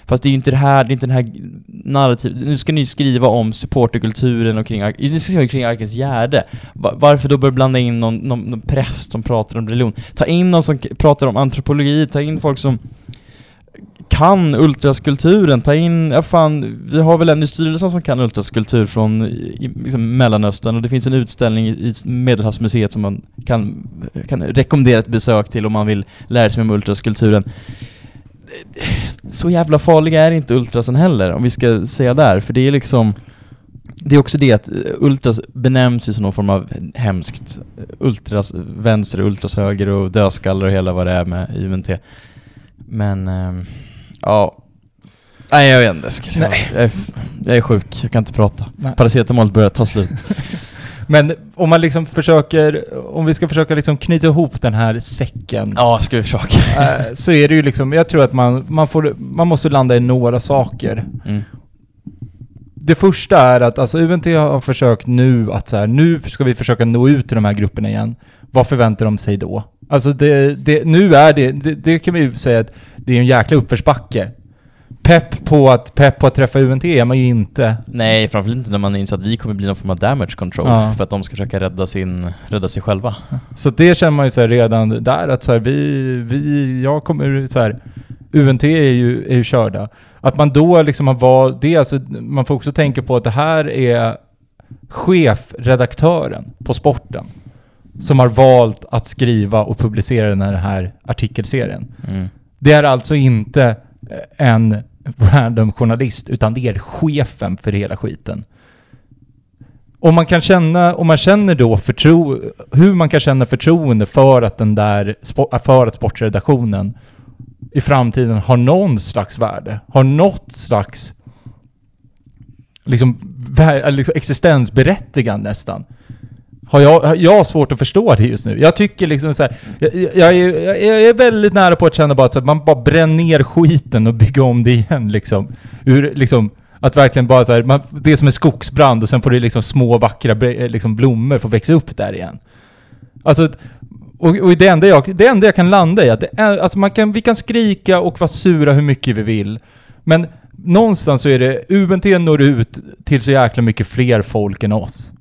[SPEAKER 1] Fast det är ju inte det här, det är inte den här narrativ... Nu ska ni skriva om supporterkulturen och kring, ni ska skriva kring Arkens Gärde. Va- Varför då börja blanda in någon, någon, någon präst som pratar om religion? Ta in någon som pratar om antropologi, ta in folk som kan ultraskulturen, ta in, ja fan, vi har väl en i styrelsen som kan ultraskulptur från i, liksom Mellanöstern och det finns en utställning i Medelhavsmuseet som man kan, kan rekommendera ett besök till om man vill lära sig om ultraskulpturen. Så jävla farliga är inte ultrasen heller, om vi ska säga där, för det är liksom det är också det att eh, ultras benämns ju som någon form av hemskt eh, ultras vänster, ultras höger och dödskallar och hela vad det är med UNT. Men, Eh, ja. Nej jag vet inte, jag, skulle,
[SPEAKER 2] Nej.
[SPEAKER 1] jag, är, jag är sjuk, jag kan inte prata.
[SPEAKER 2] Nej.
[SPEAKER 1] Paracetamol börjar ta slut. (laughs)
[SPEAKER 2] Men om man liksom försöker, om vi ska försöka liksom knyta ihop den här säcken.
[SPEAKER 1] ja, ska vi försöka.
[SPEAKER 2] eh, så är det ju liksom, jag tror att man, man, får, man måste landa i några saker.
[SPEAKER 1] Mm.
[SPEAKER 2] Det första är att alltså UNT har försökt nu att så här, nu ska vi försöka nå ut till de här grupperna igen. Vad förväntar de sig då? Alltså det, det, nu är det, det, det kan vi ju säga att det är en jäkla uppförsbacke. Pepp på att, pepp på att träffa UNT är man ju inte.
[SPEAKER 1] Nej, framförallt inte när man inser att vi kommer bli någon form av damage control
[SPEAKER 2] Ja.
[SPEAKER 1] för att de ska försöka rädda, sin, rädda sig själva.
[SPEAKER 2] Så det känner man ju så redan där att så här, vi, vi, jag kommer så här, UNT är ju, är ju körda. Att man då liksom har valt det, alltså man får också tänka på att det här är chefredaktören på sporten som har valt att skriva och publicera den här artikelserien.
[SPEAKER 1] Mm.
[SPEAKER 2] Det är alltså inte eh, en random journalist, utan det är chefen för hela skiten. Om man kan känna, om man känner då förtro, hur man kan känna förtroende för att den där, för att sportredaktionen i framtiden har någon slags värde, har något slags liksom, liksom existensberättigande nästan. Har jag, har jag har svårt att förstå det just nu. Jag tycker liksom så här, jag, jag, är, jag är väldigt nära på att känna bara att man bara bränner ner skiten och bygger om det igen liksom. Ur, liksom att verkligen bara så här, man, det är som en skogsbrand och sen får det liksom små vackra liksom blommor få växa upp där igen. Alltså, och, och det, enda jag, det enda jag kan landa i att det är, alltså man kan, vi kan skrika och vara sura hur mycket vi vill. Men någonstans så är det, UNT når ut till så jäkla mycket fler folk än oss.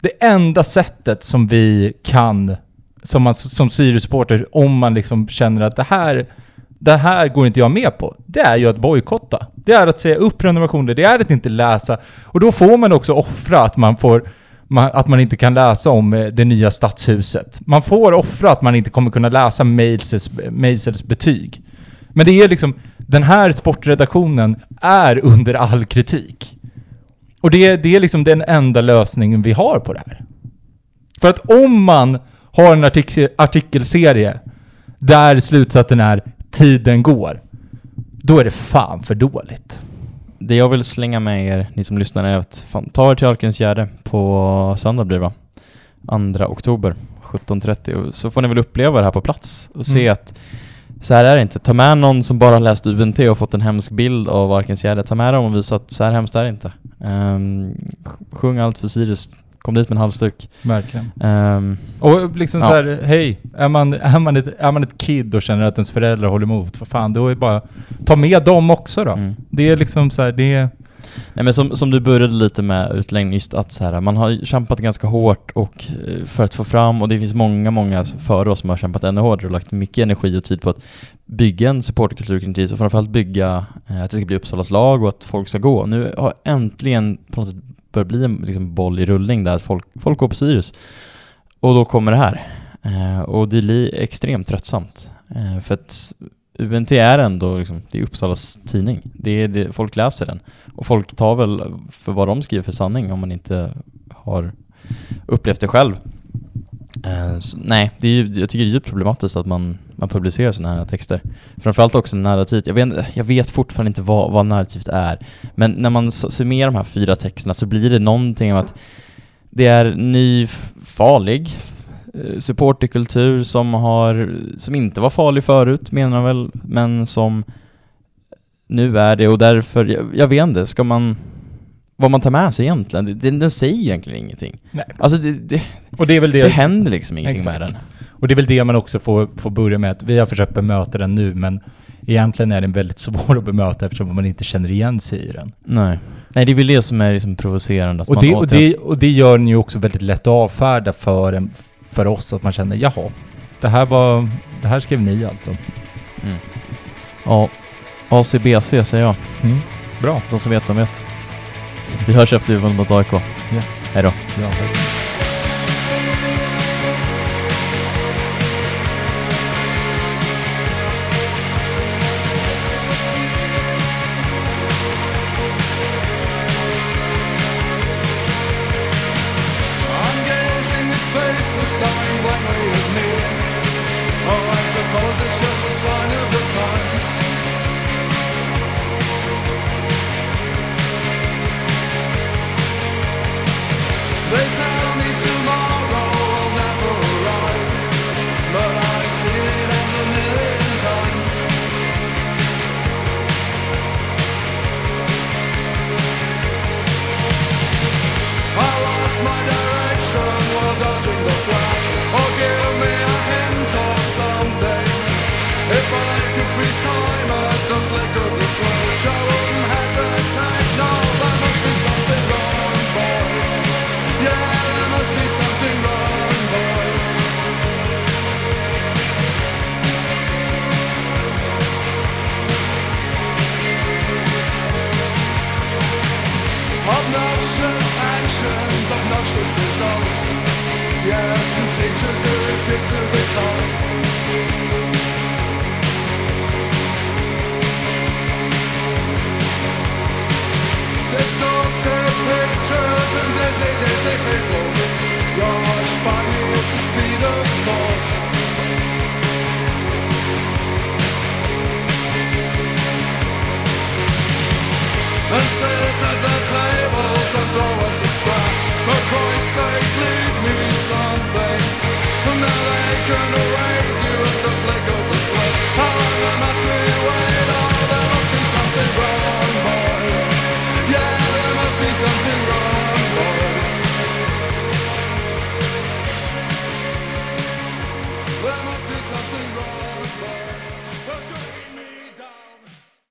[SPEAKER 2] Det enda sättet som vi kan, som, man, som Sirius-supporter, om man liksom känner att det här, det här går inte jag med på, det är ju att bojkotta. Det är att säga upp prenumerationer, det är att inte läsa. Och då får man också offra att man får man, att man inte kan läsa om eh, det nya stadshuset. Man får offra att man inte kommer kunna läsa Meisels, Meisels betyg. Men det är liksom, den här sportredaktionen är under all kritik. Och det, det är liksom den enda lösningen vi har på det här. För att om man har en artik artikelserie där slutsatsen är tiden går, då är det fan för dåligt.
[SPEAKER 1] Det jag vill slänga med er, ni som lyssnar, är att fan, ta er till Alkensgärde på söndag blir det va? 2 oktober 17.30 och så får ni väl uppleva det här på plats och se
[SPEAKER 2] Mm.
[SPEAKER 1] att så här är det inte. Ta med någon som bara läst UNT och fått en hemsk bild av Alkensgärde. Ta med dem och visa att så här hemskt är det inte. Um, sjung allt för Sirius. Kom dit med en halsduk.
[SPEAKER 2] Verkligen.
[SPEAKER 1] Ehm,
[SPEAKER 2] Och liksom
[SPEAKER 1] Ja.
[SPEAKER 2] så här, hej, är man, är, man ett, är man ett kid och känner att ens föräldrar håller emot, vad fan, då är det bara, ta med dem också då.
[SPEAKER 1] mm.
[SPEAKER 2] Det är liksom så här, det är,
[SPEAKER 1] Nej men som, som du började lite med utläggning, just att så här, man har kämpat ganska hårt och eh, för att få fram, och det finns många, många före oss som har kämpat ännu hårdare och lagt mycket energi och tid på att bygga en supporterkultur kring TIS och framförallt bygga eh, att det ska bli Uppsalas lag och att folk ska gå. Nu har äntligen på något sätt börjat bli en liksom, boll i rullning där att folk, folk går på Sirius. Och då kommer det här. Eh, och det blir extremt tröttsamt. Eh, för att UNT är ändå liksom, det är Uppsalas tidning. Det är det, folk läser den. Och folk tar väl för vad de skriver för sanning om man inte har upplevt det själv. Uh, så, nej, det är, jag tycker det är djupt problematiskt att man, man publicerar sådana här texter. Framförallt också narrativet. Jag vet, jag vet fortfarande inte vad, vad narrativt är. Men när man summerar de här fyra texterna så blir det någonting om att det är ny, farlig supporterkultur som har, som inte var farlig förut menar de väl, men som nu är det och därför, jag, jag vet inte, ska man, vad man tar med sig egentligen, den, den säger egentligen ingenting.
[SPEAKER 2] nej.
[SPEAKER 1] Alltså det, det,
[SPEAKER 2] Och det är väl det,
[SPEAKER 1] det händer liksom ingenting med
[SPEAKER 2] Exakt.
[SPEAKER 1] den.
[SPEAKER 2] och det är väl det man också får, får börja med, att vi har försökt bemöta den nu, men egentligen är den väldigt (laughs) svår att bemöta eftersom man inte känner igen sig i den.
[SPEAKER 1] Nej. Nej, det är väl det som är liksom provocerande.
[SPEAKER 2] Och det, och,
[SPEAKER 1] återigen-
[SPEAKER 2] det, och det gör ni ju också väldigt lätt att avfärda för, en, för oss, att man känner jaha, det här var, det här skrev ni alltså.
[SPEAKER 1] Mm. Ja, ACBC säger jag.
[SPEAKER 2] Mm. Bra.
[SPEAKER 1] De som vet, de vet. Vi hörs efter vunnit mot AIK.
[SPEAKER 2] Yes.
[SPEAKER 1] Hej då.
[SPEAKER 2] Ja, hej.
[SPEAKER 3] wonder a strong to. Obnoxious results. Yes, and teachers who refuse to taught. Distorted pictures and dizzy, dizzy people. Rushed by me at the speed of thought. And sit at the tables and throw us a scraps. But points they leave me something now they can erase you at the flick of a switch How long must we wait?